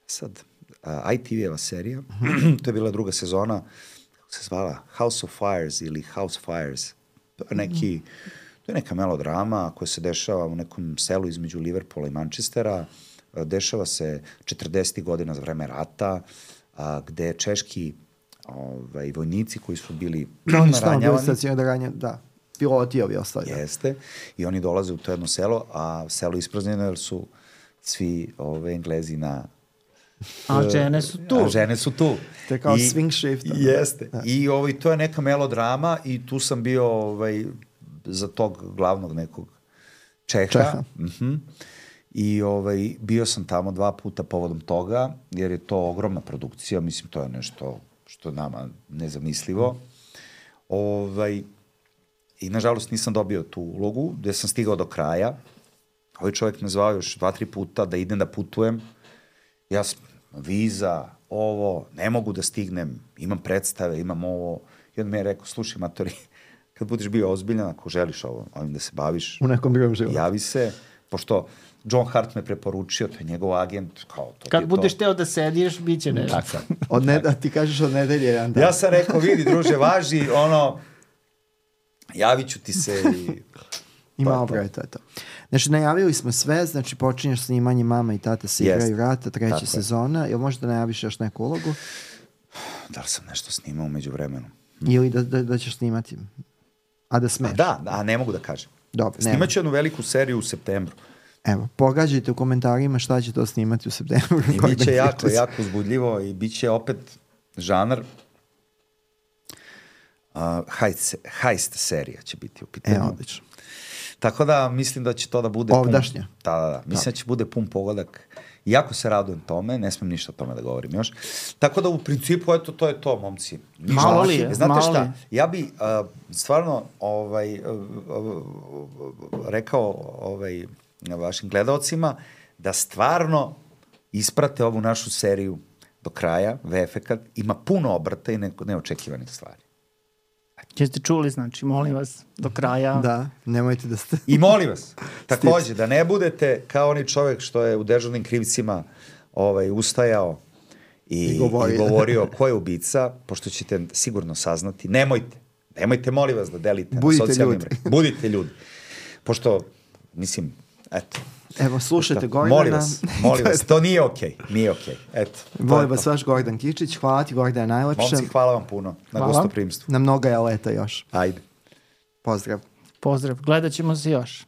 Speaker 3: sad, uh, ITV-eva serija, to je bila druga sezona, kako se zvala, House of Fires ili House Fires, neki, to je neka melodrama koja se dešava u nekom selu između Liverpoola i Manchestera, Uh, dešava se 40. godina za vreme rata, a, gde češki ovaj, vojnici koji su bili
Speaker 2: Da, oni
Speaker 3: ranjavani,
Speaker 2: stacioniranje, da. Piloti ovi ostali. Da.
Speaker 3: Jeste. I oni dolaze u to jedno selo, a selo je ispraznjeno jer su svi ove Englezi na...
Speaker 1: A žene su tu.
Speaker 3: A žene su tu.
Speaker 2: To je kao swing shift, ono.
Speaker 3: Jeste. I ovaj, to je neka melodrama i tu sam bio ovaj, za tog glavnog nekog Čeha.
Speaker 2: Čeha.
Speaker 3: Mhm. I ovaj, bio sam tamo dva puta povodom toga, jer je to ogromna produkcija, mislim, to je nešto što nama nezamislivo. Ovaj, I nažalost nisam dobio tu ulogu, gde sam stigao do kraja. Ovaj čovjek me zvao još dva, tri puta da idem da putujem. Ja sam, viza, ovo, ne mogu da stignem, imam predstave, imam ovo. I on mi je rekao, slušaj, matori, kad budeš bio ozbiljan, ako želiš ovo, ovim da se baviš,
Speaker 2: U nekom drugom životu.
Speaker 3: javi se, pošto John Hart me preporučio, to je njegov agent, kao to
Speaker 1: Kad budeš
Speaker 3: to.
Speaker 1: teo da sediš, bit će nešto.
Speaker 3: Tako.
Speaker 2: Od ne, da ti kažeš od nedelje jedan dan.
Speaker 3: Ja sam rekao, vidi, druže, važi, ono, javit ću ti se i...
Speaker 2: Ima
Speaker 3: to je to.
Speaker 2: je to. Znači, najavili smo sve, znači počinješ snimanje Mama i Tata se
Speaker 3: Jest.
Speaker 2: igraju rata, treća
Speaker 3: Tako je.
Speaker 2: sezona. Jel možda najaviš još neku ulogu?
Speaker 3: Da li sam nešto snimao umeđu vremenu?
Speaker 2: Ili da, da, da ćeš snimati? A da smeš?
Speaker 3: Da, da, a ne mogu da kažem.
Speaker 2: Dobro, nema.
Speaker 3: Snimaću jednu veliku seriju u septembru.
Speaker 2: Evo, pogađajte u komentarima šta će to snimati u septembru.
Speaker 3: I bit će jako, jako uzbudljivo i bit će opet žanar uh, heist, heist serija će biti u pitanju.
Speaker 2: E, odlično.
Speaker 3: Tako da mislim da će to da bude
Speaker 2: Ovdašnja.
Speaker 3: Pun, da, da, da. Mislim da će bude pun pogodak. Jako se radujem tome, ne smem ništa o tome da govorim još. Tako da u principu, eto, to je to, momci. Ništa.
Speaker 1: Malo li je,
Speaker 3: Znate
Speaker 1: malo
Speaker 3: šta,
Speaker 1: li
Speaker 3: ja bi uh, stvarno ovaj, uh, uh, rekao ovaj, vašim gledalcima da stvarno isprate ovu našu seriju do kraja, VFK, ima puno obrata i ne, neočekivanih stvari.
Speaker 1: Jeste čuli, znači, molim vas, do kraja.
Speaker 2: Da, nemojte da ste...
Speaker 3: I molim vas, takođe, da ne budete kao onaj čovek što je u dežurnim krivcima ovaj, ustajao i,
Speaker 2: I
Speaker 3: i,
Speaker 2: govorio.
Speaker 3: govorio ko je ubica, pošto ćete sigurno saznati. Nemojte, nemojte, molim vas, da delite
Speaker 2: Budite
Speaker 3: na socijalnim
Speaker 2: ljudi.
Speaker 3: Budite ljudi. Pošto, mislim, eto.
Speaker 2: Evo, slušajte Gordana.
Speaker 3: Molim vas, molim vas, to nije okej, nije okej. Eto. to
Speaker 2: Volim vas vaš Gordon Kičić. Hvala ti, Gordana, najlepše.
Speaker 3: Momci, hvala vam puno na
Speaker 1: Hvala.
Speaker 3: gostoprimstvu.
Speaker 2: Na mnoga je leta još.
Speaker 3: Ajde.
Speaker 2: Pozdrav.
Speaker 1: Pozdrav, gledat ćemo se još.